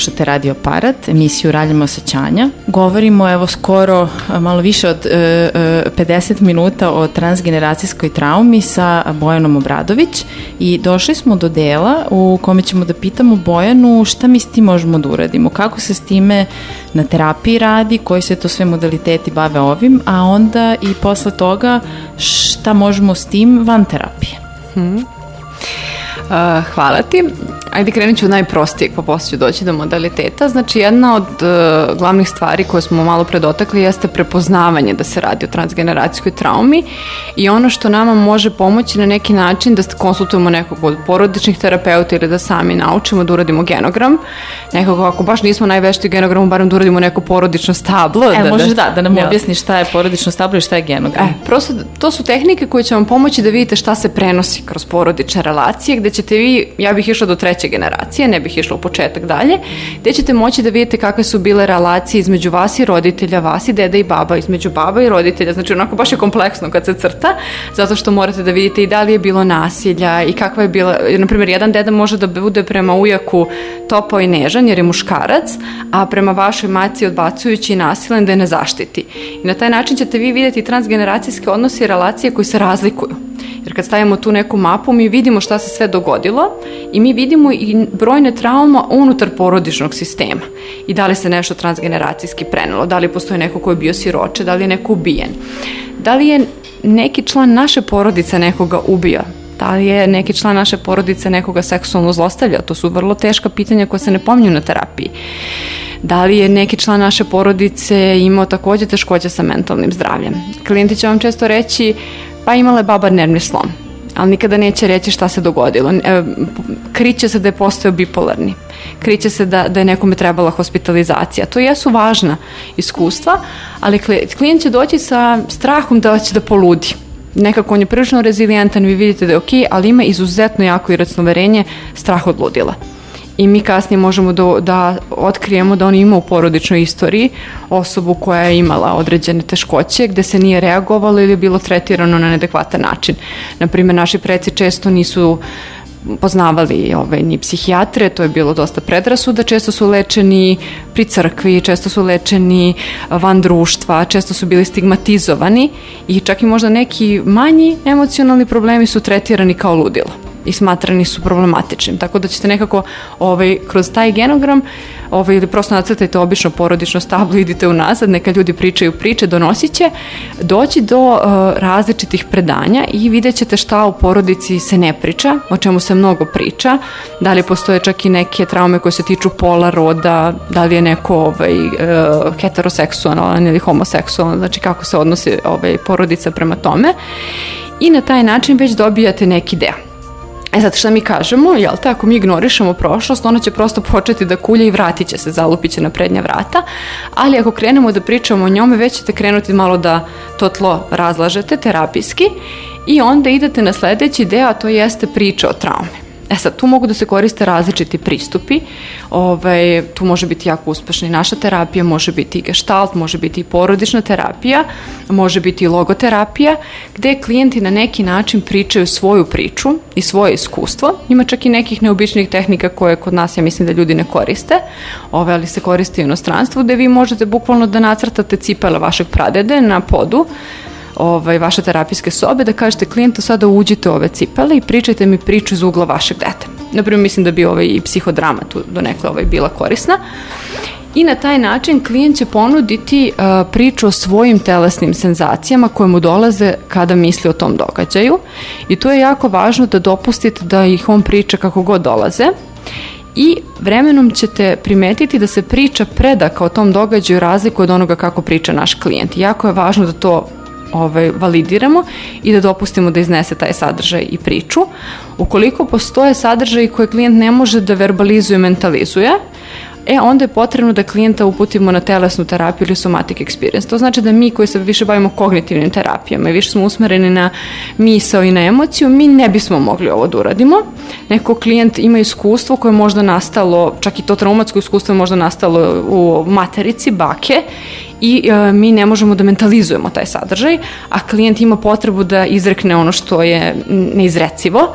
Slušate Radio Parat, emisiju Raljama osjećanja. Govorimo evo skoro a, malo više od e, e, 50 minuta o transgeneracijskoj traumi sa Bojanom Obradović i došli smo do dela u kome ćemo da pitamo Bojanu šta mi s tim možemo da uradimo, kako se s time na terapiji radi, koji se to sve modaliteti bave ovim, a onda i posle toga šta možemo s tim van terapije. Uh, hvala ti. Ajde krenut ću od najprostijeg, pa posle ću doći do modaliteta. Znači, jedna od uh, glavnih stvari koje smo malo pre dotakli jeste prepoznavanje da se radi o transgeneracijskoj traumi i ono što nama može pomoći na neki način da konsultujemo nekog od porodičnih terapeuta ili da sami naučimo da uradimo genogram. Nekako, ako baš nismo najvešti u genogramu, barem da uradimo neko porodično stablo. E, možeš da, da nam Jel? objasniš šta je porodično stablo i šta je genogram. E, prosto to su tehnike koje će vam pomoći da vidite šta se prenosi kroz porodične relacije, gde ćete vi, ja bih išla do treće generacije, ne bih išla u početak dalje, gde ćete moći da vidite kakve su bile relacije između vas i roditelja, vas i deda i baba, između baba i roditelja, znači onako baš je kompleksno kad se crta, zato što morate da vidite i da li je bilo nasilja i kakva je bila, na primjer, jedan deda može da bude prema ujaku topao i nežan jer je muškarac, a prema vašoj maci odbacujući i nasilan da je ne zaštiti. I na taj način ćete vi vidjeti transgeneracijske odnose i relacije koji se razlikuju. Jer kad stavimo tu neku mapu, mi vidimo šta se sve dogodilo i mi vidimo i brojne trauma unutar porodičnog sistema. I da li se nešto transgeneracijski prenelo, da li postoji neko ko je bio siroče, da li je neko ubijen. Da li je neki član naše porodice nekoga ubio, da li je neki član naše porodice nekoga seksualno zlostavlja, to su vrlo teška pitanja koja se ne pominju na terapiji. Da li je neki član naše porodice imao takođe teškoće sa mentalnim zdravljem? Klijenti će vam često reći, pa imala je baba nervni slom, ali nikada neće reći šta se dogodilo. E, kriće se da je postao bipolarni. Kriće se da, da je nekome trebala hospitalizacija. To jesu važna iskustva, ali kli- klijent će doći sa strahom da će da poludi nekako on je prilično rezilijentan, vi vidite da je ok, ali ima izuzetno jako iracnoverenje, strah od ludila. I mi kasnije možemo da, da otkrijemo da on ima u porodičnoj istoriji osobu koja je imala određene teškoće gde se nije reagovalo ili je bilo tretirano na neadekvatan način. Naprimer, naši preci često nisu poznavali ovaj, ni psihijatre, to je bilo dosta predrasuda, često su lečeni pri crkvi, često su lečeni van društva, često su bili stigmatizovani i čak i možda neki manji emocionalni problemi su tretirani kao ludilo i smatrani su problematičnim. Tako da ćete nekako ovaj, kroz taj genogram ovaj, ili prosto nacrtajte obično porodično stablo idite unazad, neka ljudi pričaju priče, donosit će doći do uh, različitih predanja i vidjet ćete šta u porodici se ne priča, o čemu se mnogo priča, da li postoje čak i neke traume koje se tiču pola roda, da li je neko ovaj, uh, heteroseksualan ili homoseksualan, znači kako se odnosi ovaj, porodica prema tome i na taj način već dobijate neki deo. E sad šta mi kažemo, jel te, ako mi ignorišemo prošlost, ona će prosto početi da kulja i vratit će se, zalupit će na prednja vrata, ali ako krenemo da pričamo o njome, već ćete krenuti malo da to tlo razlažete terapijski i onda idete na sledeći deo, a to jeste priča o traume. E sad, tu mogu da se koriste različiti pristupi. Ovaj, tu može biti jako uspešna i naša terapija, može biti i gestalt, može biti i porodična terapija, može biti i logoterapija, gde klijenti na neki način pričaju svoju priču i svoje iskustvo. Ima čak i nekih neobičnih tehnika koje kod nas, ja mislim da ljudi ne koriste, ove, ali se koriste i u inostranstvu, gde vi možete bukvalno da nacrtate cipele vašeg pradede na podu, ovaj, vaše terapijske sobe, da kažete klijentu sada uđite u ove cipele i pričajte mi priču iz ugla vašeg dete. Naprimjer, mislim da bi ovaj, i psihodrama tu donekle ovaj, bila korisna. I na taj način klijent će ponuditi uh, priču o svojim telesnim senzacijama koje mu dolaze kada misli o tom događaju. I to je jako važno da dopustite da ih on priča kako god dolaze i vremenom ćete primetiti da se priča predaka o tom događaju razlikuje od onoga kako priča naš klijent. Jako je važno da to ovaj, validiramo i da dopustimo da iznese taj sadržaj i priču. Ukoliko postoje sadržaji koje klijent ne može da verbalizuje, mentalizuje, e onda je potrebno da klijenta uputimo na telesnu terapiju ili somatic experience. To znači da mi koji se više bavimo kognitivnim terapijama i više smo usmereni na misao i na emociju, mi ne bismo mogli ovo da uradimo. Neko klijent ima iskustvo koje je možda nastalo, čak i to traumatsko iskustvo je možda nastalo u materici, bake i e, mi ne možemo da mentalizujemo taj sadržaj, a klijent ima potrebu da izrekne ono što je neizrecivo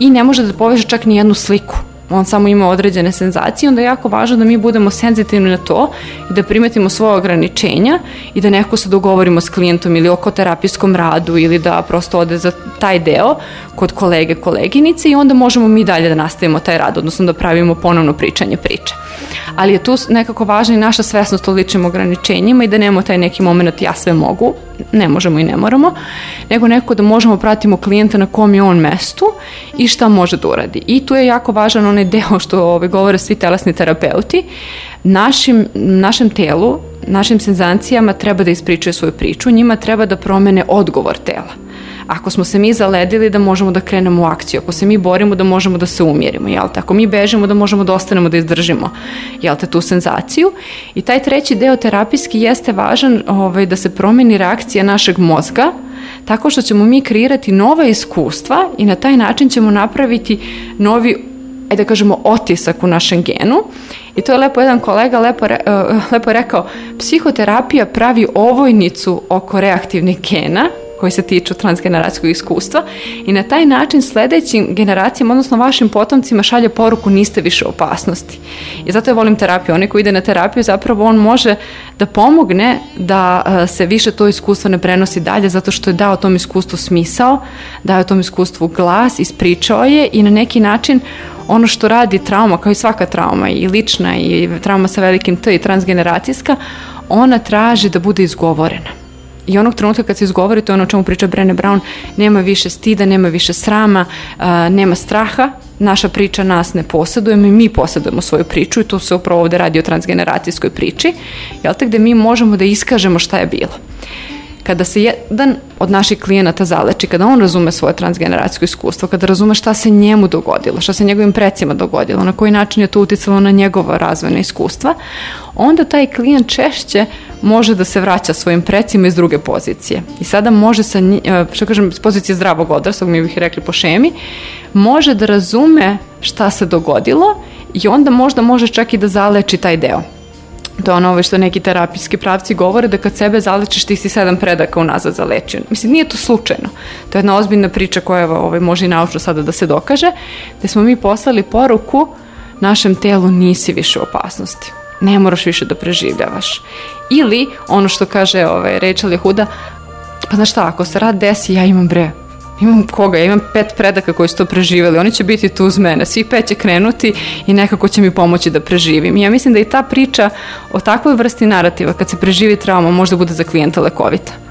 i ne može da poveže čak ni jednu sliku on samo ima određene senzacije, onda je jako važno da mi budemo senzitivni na to i da primetimo svoje ograničenja i da neko se dogovorimo s klijentom ili oko terapijskom radu ili da prosto ode za taj deo kod kolege, koleginice i onda možemo mi dalje da nastavimo taj rad, odnosno da pravimo ponovno pričanje priče. Ali je tu nekako važna i naša svesnost o ličnim ograničenjima i da nemamo taj neki moment ja sve mogu, ne možemo i ne moramo, nego neko da možemo pratimo klijenta na kom je on mestu i šta može da uradi. I tu je jako važan onaj deo što ovaj, govore svi telesni terapeuti. Našim, našem telu, našim senzacijama treba da ispričaju svoju priču, njima treba da promene odgovor tela. Ako smo se mi zaledili da možemo da krenemo u akciju, ako se mi borimo da možemo da se umjerimo, jel te? Ako mi bežimo da možemo da ostanemo da izdržimo, jel te, tu senzaciju. I taj treći deo terapijski jeste važan ovaj, da se promeni reakcija našeg mozga, tako što ćemo mi kreirati nova iskustva i na taj način ćemo napraviti novi ajde da kažemo, otisak u našem genu. I to je lepo jedan kolega lepo, re, uh, lepo rekao, psihoterapija pravi ovojnicu oko reaktivnih gena, koji se tiču transgeneracijskog iskustva i na taj način sledećim generacijama, odnosno vašim potomcima šalje poruku niste više opasnosti. I zato ja volim terapiju. Onaj ko ide na terapiju zapravo on može da pomogne da uh, se više to iskustvo ne prenosi dalje zato što je dao tom iskustvu smisao, dao tom iskustvu glas, ispričao je i na neki način ono što radi trauma, kao i svaka trauma, i lična i trauma sa velikim T i transgeneracijska, ona traži da bude izgovorena. I onog trenutka kad se izgovori, to je ono o čemu priča Brené Brown, nema više stida, nema više srama, a, nema straha, naša priča nas ne posjeduje, mi, mi posjedujemo svoju priču i to se upravo ovde radi o transgeneracijskoj priči, jel te, gde mi možemo da iskažemo šta je bilo kada se jedan od naših klijenata zaleči, kada on razume svoje transgeneracijsko iskustvo, kada razume šta se njemu dogodilo, šta se njegovim precima dogodilo, na koji način je to uticalo na njegovo razvojne iskustva, onda taj klijent češće može da se vraća svojim precima iz druge pozicije. I sada može sa, što kažem, iz pozicije zdravog odraslog, mi bih rekli po šemi, može da razume šta se dogodilo i onda možda može čak i da zaleči taj deo. To je ono ovo što neki terapijski pravci govore da kad sebe zalečiš ti si sedam predaka unazad zalečen. Mislim, nije to slučajno. To je jedna ozbiljna priča koja ovaj, može i naučno sada da se dokaže, da smo mi poslali poruku našem telu nisi više u opasnosti. Ne moraš više da preživljavaš. Ili, ono što kaže ovaj, Rachel Jehuda, pa znaš šta, ako se rad desi, ja imam bre, imam koga, ja imam pet predaka koji su to preživeli, oni će biti tu uz mene, svi pet će krenuti i nekako će mi pomoći da preživim. I ja mislim da i ta priča o takvoj vrsti narativa, kad se preživi trauma, možda bude za klijenta lekovita.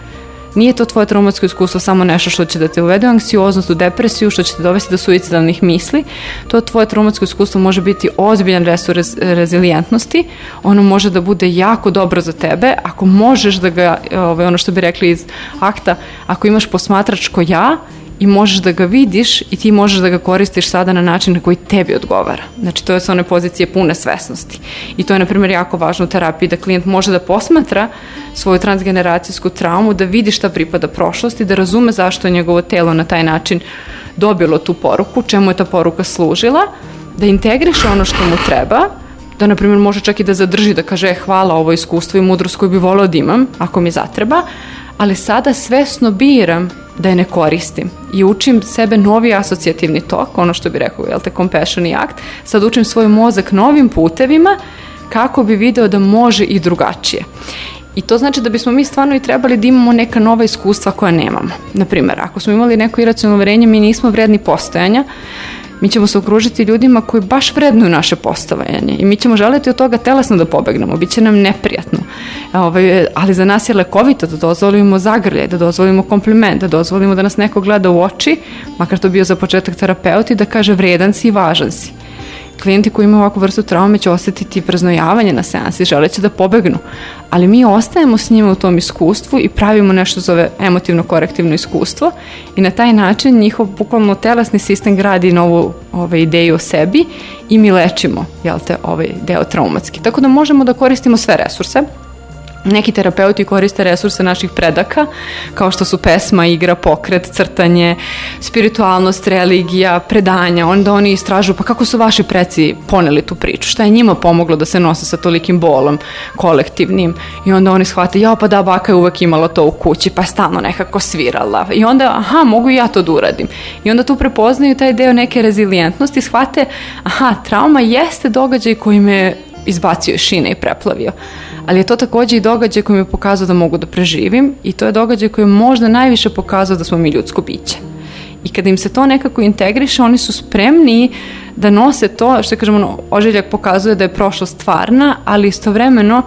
Nije to tvoje traumatsko iskustvo samo nešto što će da te uvede u anksioznost, u depresiju, što će te dovesti do suicidalnih misli. To tvoje traumatsko iskustvo može biti ozbiljan resur rez, rezilijentnosti. Ono može da bude jako dobro za tebe ako možeš da ga, ovaj, ono što bi rekli iz akta, ako imaš posmatračko ja i možeš da ga vidiš i ti možeš da ga koristiš sada na način na koji tebi odgovara. Znači to je sa one pozicije pune svesnosti. I to je na primjer jako važno u terapiji da klijent može da posmatra svoju transgeneracijsku traumu, da vidi šta pripada prošlosti, da razume zašto je njegovo telo na taj način dobilo tu poruku, čemu je ta poruka služila, da integriše ono što mu treba, da na primjer može čak i da zadrži da kaže e, hvala ovo iskustvo i mudrost koju bi volao da imam ako mi zatreba, ali sada svesno biram da je ne koristim i učim sebe novi asocijativni tok, ono što bi rekao, jel te, compassion i akt, sad učim svoj mozak novim putevima kako bi video da može i drugačije. I to znači da bismo mi stvarno i trebali da imamo neka nova iskustva koja nemamo. Naprimer, ako smo imali neko iracionalno uverenje, mi nismo vredni postojanja, mi ćemo se okružiti ljudima koji baš vrednuju naše postavljanje i mi ćemo želiti od toga telesno da pobegnemo, bit će nam neprijatno. Ovaj, ali za nas je lekovito da dozvolimo zagrljaj, da dozvolimo kompliment, da dozvolimo da nas neko gleda u oči, makar to bio za početak terapeuti, da kaže vredan si i važan si klijenti koji imaju ovakvu vrstu traume će osetiti preznojavanje na seansi, želeće da pobegnu, ali mi ostajemo s njima u tom iskustvu i pravimo nešto zove emotivno korektivno iskustvo i na taj način njihov bukvalno telesni sistem gradi novu ovaj, ideju o sebi i mi lečimo jel te, ovaj deo traumatski. Tako da možemo da koristimo sve resurse, Neki terapeuti koriste resurse naših predaka, kao što su pesma, igra, pokret, crtanje, spiritualnost, religija, predanja. Onda oni istražuju pa kako su vaši preci poneli tu priču, šta je njima pomoglo da se nose sa tolikim bolom kolektivnim. I onda oni shvate, ja pa da, baka je uvek imala to u kući, pa je stalno nekako svirala. I onda, aha, mogu i ja to da uradim. I onda tu prepoznaju taj deo neke rezilijentnosti, shvate, aha, trauma jeste događaj koji me izbacio iz šine i preplavio. Ali je to takođe i događaj koji mi je pokazao da mogu da preživim i to je događaj koji je možda najviše pokazao da smo mi ljudsko biće. I kada im se to nekako integriše, oni su spremni da nose to, što kažemo, ono, ožiljak pokazuje da je prošlost stvarna, ali istovremeno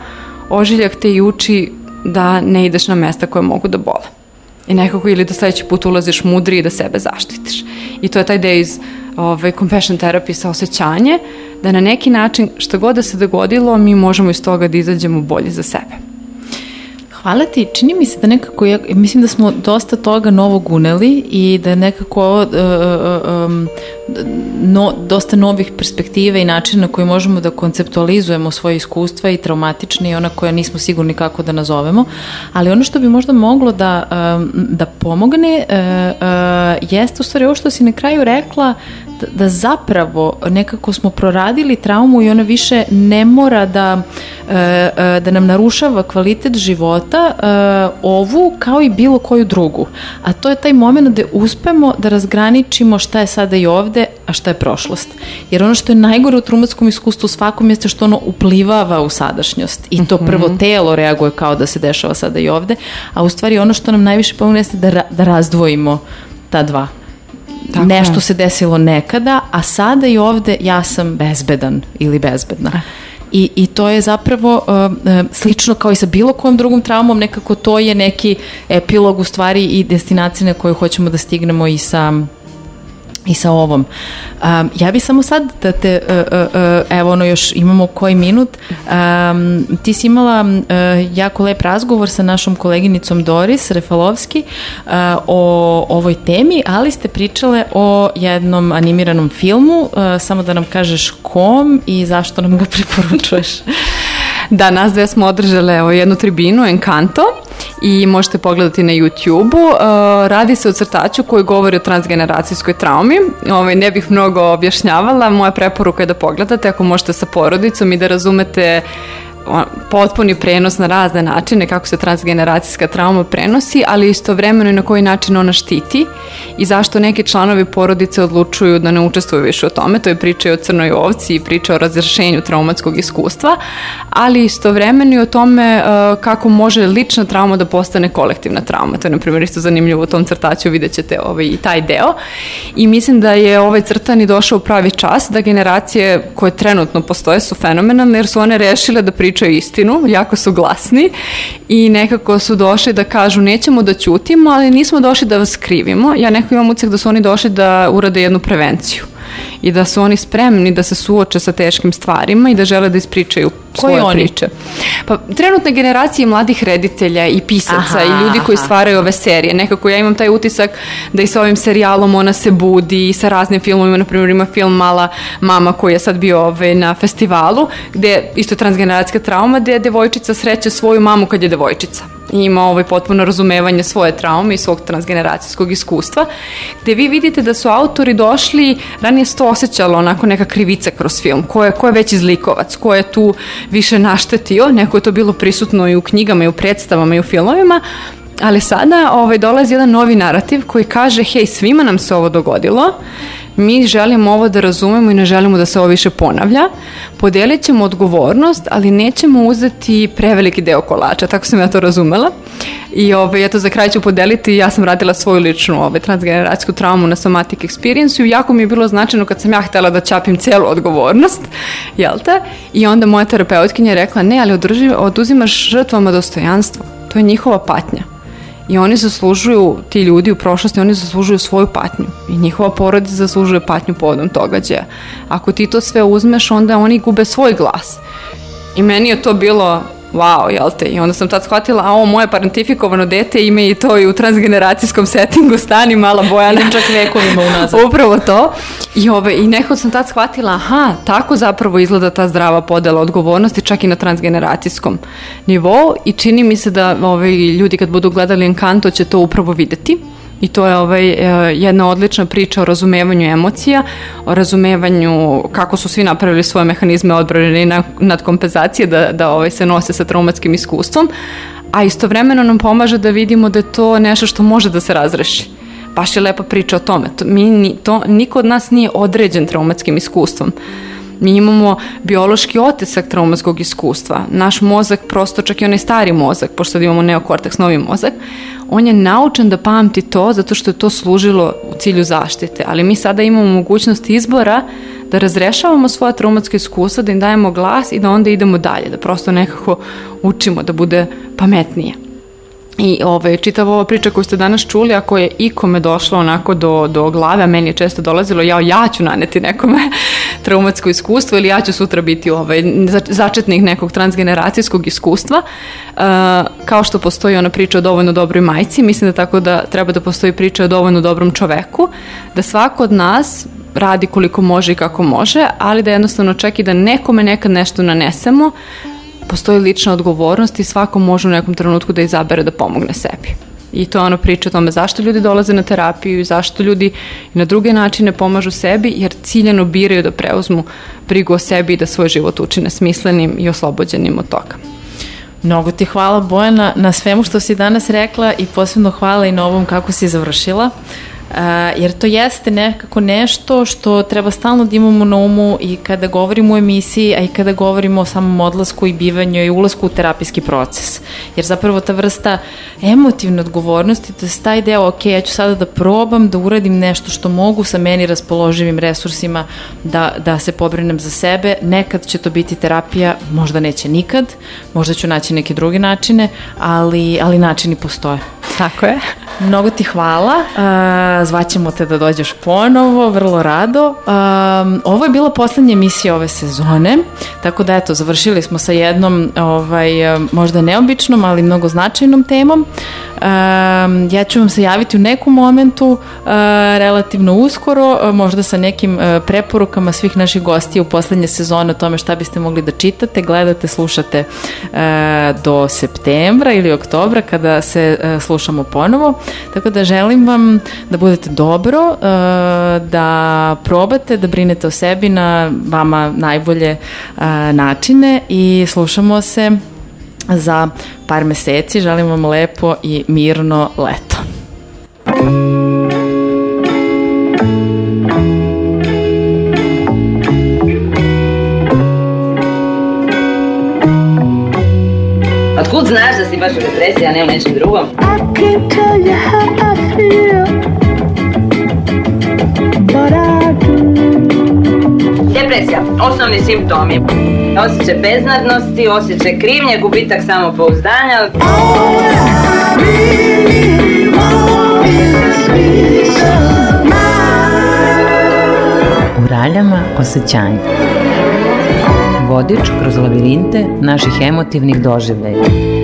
ožiljak te i uči da ne ideš na mesta koje mogu da bole. I nekako ili da sledeći put ulaziš mudri i da sebe zaštitiš. I to je taj deo iz ovaj, compassion therapy sa osjećanje, da na neki način što god da se dogodilo, mi možemo iz toga da izađemo bolji za sebe. Hvala ti. Čini mi se da nekako, ja, mislim da smo dosta toga novog uneli i da nekako uh, um, no, dosta novih perspektive i načina na koji možemo da konceptualizujemo svoje iskustva i traumatične i ona koja nismo sigurni kako da nazovemo, ali ono što bi možda moglo da, um, da pomogne uh, uh, jeste u stvari ovo što si na kraju rekla da, zapravo nekako smo proradili traumu i ona više ne mora da, uh, uh, da nam narušava kvalitet života uh, ovu kao i bilo koju drugu. A to je taj moment da uspemo da razgraničimo šta je sada i ovde, a šta je prošlost. Jer ono što je najgore u traumatskom iskustvu svakom jeste što ono uplivava u sadašnjost i to prvo telo reaguje kao da se dešava sada i ovde, a u stvari ono što nam najviše pomogne jeste da, da razdvojimo ta dva. Tako Nešto je. se desilo nekada, a sada i ovde ja sam bezbedan ili bezbedna. I, I to je zapravo uh, uh, slično kao i sa bilo kojom drugom traumom, nekako to je neki epilog u stvari i destinacija na koju hoćemo da stignemo i sa i sa ovom. Um, ja bi samo sad da te, uh, uh, evo ono još imamo koji minut, um, ti si imala uh, jako lep razgovor sa našom koleginicom Doris Refalovski uh, o ovoj temi, ali ste pričale o jednom animiranom filmu, uh, samo da nam kažeš kom i zašto nam ga preporučuješ. Da, nas dve smo održale evo, jednu tribinu, Encanto, i možete pogledati na YouTube-u. Uh, radi se o crtaču koji govori o transgeneracijskoj traumi. Ovaj, ne bih mnogo objašnjavala, moja preporuka je da pogledate ako možete sa porodicom i da razumete potpuni prenos na razne načine kako se transgeneracijska trauma prenosi, ali istovremeno i na koji način ona štiti i zašto neki članovi porodice odlučuju da ne učestvuju više u tome. To je priča i o crnoj ovci i priča o razrešenju traumatskog iskustva, ali istovremeno i o tome uh, kako može lična trauma da postane kolektivna trauma. To je, na primjer, isto zanimljivo u tom crtaću, vidjet ćete ovaj, i taj deo. I mislim da je ovaj crtani došao u pravi čas, da generacije koje trenutno postoje su fenomenalne, jer su one rešile da pričaju istinu, jako su glasni i nekako su došli da kažu nećemo da ćutimo, ali nismo došli da vas krivimo. Ja neko imam ucek da su oni došli da urade jednu prevenciju i da su oni spremni da se suoče sa teškim stvarima i da žele da ispričaju svoje Koji oni? priče. Pa trenutne generacije mladih reditelja i pisaca aha, i ljudi koji aha. stvaraju ove serije. Nekako ja imam taj utisak da i sa ovim serijalom ona se budi i sa raznim filmovima, na primjer ima film Mala mama koji je sad bio ovaj, na festivalu, gde isto transgeneracijska trauma, gde devojčica sreće svoju mamu kad je devojčica i ima ovaj potpuno razumevanje svoje traume i svog transgeneracijskog iskustva, gde vi vidite da su autori došli ranije osjećala onako neka krivica kroz film, ko je, ko je veći zlikovac, ko je tu više naštetio, neko je to bilo prisutno i u knjigama i u predstavama i u filmovima, ali sada ovaj, dolazi jedan novi narativ koji kaže, hej, svima nam se ovo dogodilo, mi želimo ovo da razumemo i ne želimo da se ovo više ponavlja. Podelit ćemo odgovornost, ali nećemo uzeti preveliki deo kolača, tako sam ja to razumela. I ovaj, eto, za kraj ću podeliti, ja sam radila svoju ličnu ovaj, transgeneracijsku traumu na somatic experience i jako mi je bilo značajno kad sam ja htela da čapim celu odgovornost, jel te? I onda moja terapeutkinja je rekla, ne, ali održi, oduzimaš žrtvama dostojanstvo, to je njihova patnja. I oni zaslužuju, ti ljudi u prošlosti, oni zaslužuju svoju patnju. I njihova porodica zaslužuje patnju povodom događaja. Ako ti to sve uzmeš, onda oni gube svoj glas. I meni je to bilo wow, jel te? I onda sam tad shvatila, a ovo moje parentifikovano dete ima i to i u transgeneracijskom settingu, stani mala Bojana. Idem čak vekovima unazad. Upravo to. I, ove, I nekako sam tad shvatila, aha, tako zapravo izgleda ta zdrava podela odgovornosti, čak i na transgeneracijskom nivou i čini mi se da ovaj, ljudi kad budu gledali Encanto će to upravo videti. I to je ovaj, e, jedna odlična priča o razumevanju emocija, o razumevanju kako su svi napravili svoje mehanizme odbrane i na- nadkompenzacije da, da ovaj, se nose sa traumatskim iskustvom, a istovremeno nam pomaže da vidimo da je to nešto što može da se razreši. Baš je lepa priča o tome. To, mi, to, niko od nas nije određen traumatskim iskustvom. Mi imamo biološki otisak traumatskog iskustva. Naš mozak, prosto čak i onaj stari mozak, pošto imamo neokorteks, novi mozak, on je naučen da pamti to zato što je to služilo u cilju zaštite. Ali mi sada imamo mogućnost izbora da razrešavamo svoje traumatske iskustva, da im dajemo glas i da onda idemo dalje, da prosto nekako učimo da bude pametnije. I ovaj, čitava ova priča koju ste danas čuli, ako je ikome došlo onako do, do glave, meni je često dolazilo, ja, ja ću naneti nekome traumatsko iskustvo ili ja ću sutra biti ovaj, za- začetnik nekog transgeneracijskog iskustva, uh, kao što postoji ona priča o dovoljno dobroj majci, mislim da tako da treba da postoji priča o dovoljno dobrom čoveku, da svako od nas radi koliko može i kako može, ali da jednostavno čak i da nekome nekad nešto nanesemo, postoji lična odgovornost i svako može u nekom trenutku da izabere da pomogne sebi. I to je ono priča o tome zašto ljudi dolaze na terapiju i zašto ljudi na druge načine pomažu sebi jer ciljano biraju da preuzmu brigu o sebi i da svoj život učine smislenim i oslobođenim od toga. Mnogo ti hvala Bojana na svemu što si danas rekla i posebno hvala i na ovom kako si završila. Uh, jer to jeste nekako nešto što treba stalno da imamo na umu i kada govorimo o emisiji, a i kada govorimo o samom odlasku i bivanju i ulasku u terapijski proces. Jer zapravo ta vrsta emotivne odgovornosti, to je taj deo, ok, ja ću sada da probam da uradim nešto što mogu sa meni raspoloživim resursima da, da se pobrinem za sebe. Nekad će to biti terapija, možda neće nikad, možda ću naći neke druge načine, ali, ali načini postoje. Tako je. Mnogo ti hvala, uh, zvaćemo te da dođeš ponovo, vrlo rado. Um, ovo je bila poslednja emisija ove sezone, tako da eto, završili smo sa jednom ovaj, um, možda neobičnom, ali mnogo značajnom temom. Ja ću vam se javiti u nekom momentu, relativno uskoro, možda sa nekim preporukama svih naših gostija u poslednje sezone o tome šta biste mogli da čitate, gledate, slušate do septembra ili oktobra kada se uh, slušamo ponovo. Tako da želim vam da budete dobro, uh, da probate, da brinete o sebi na vama najbolje uh, načine i slušamo se za par meseci. Želim vam lepo i mirno leto. Otkud znaš da si baš u depresiji, a ne u nečem drugom? I can't tell you how I feel, but I do. Depresija, osnovni simptomi. Osjećaj beznadnosti, osjećaj krivnje, gubitak samopouzdanja, All I really want is peace of mind. U raljama osjećanja. Vodič kroz lavirinte naših emotivnih doživljaja.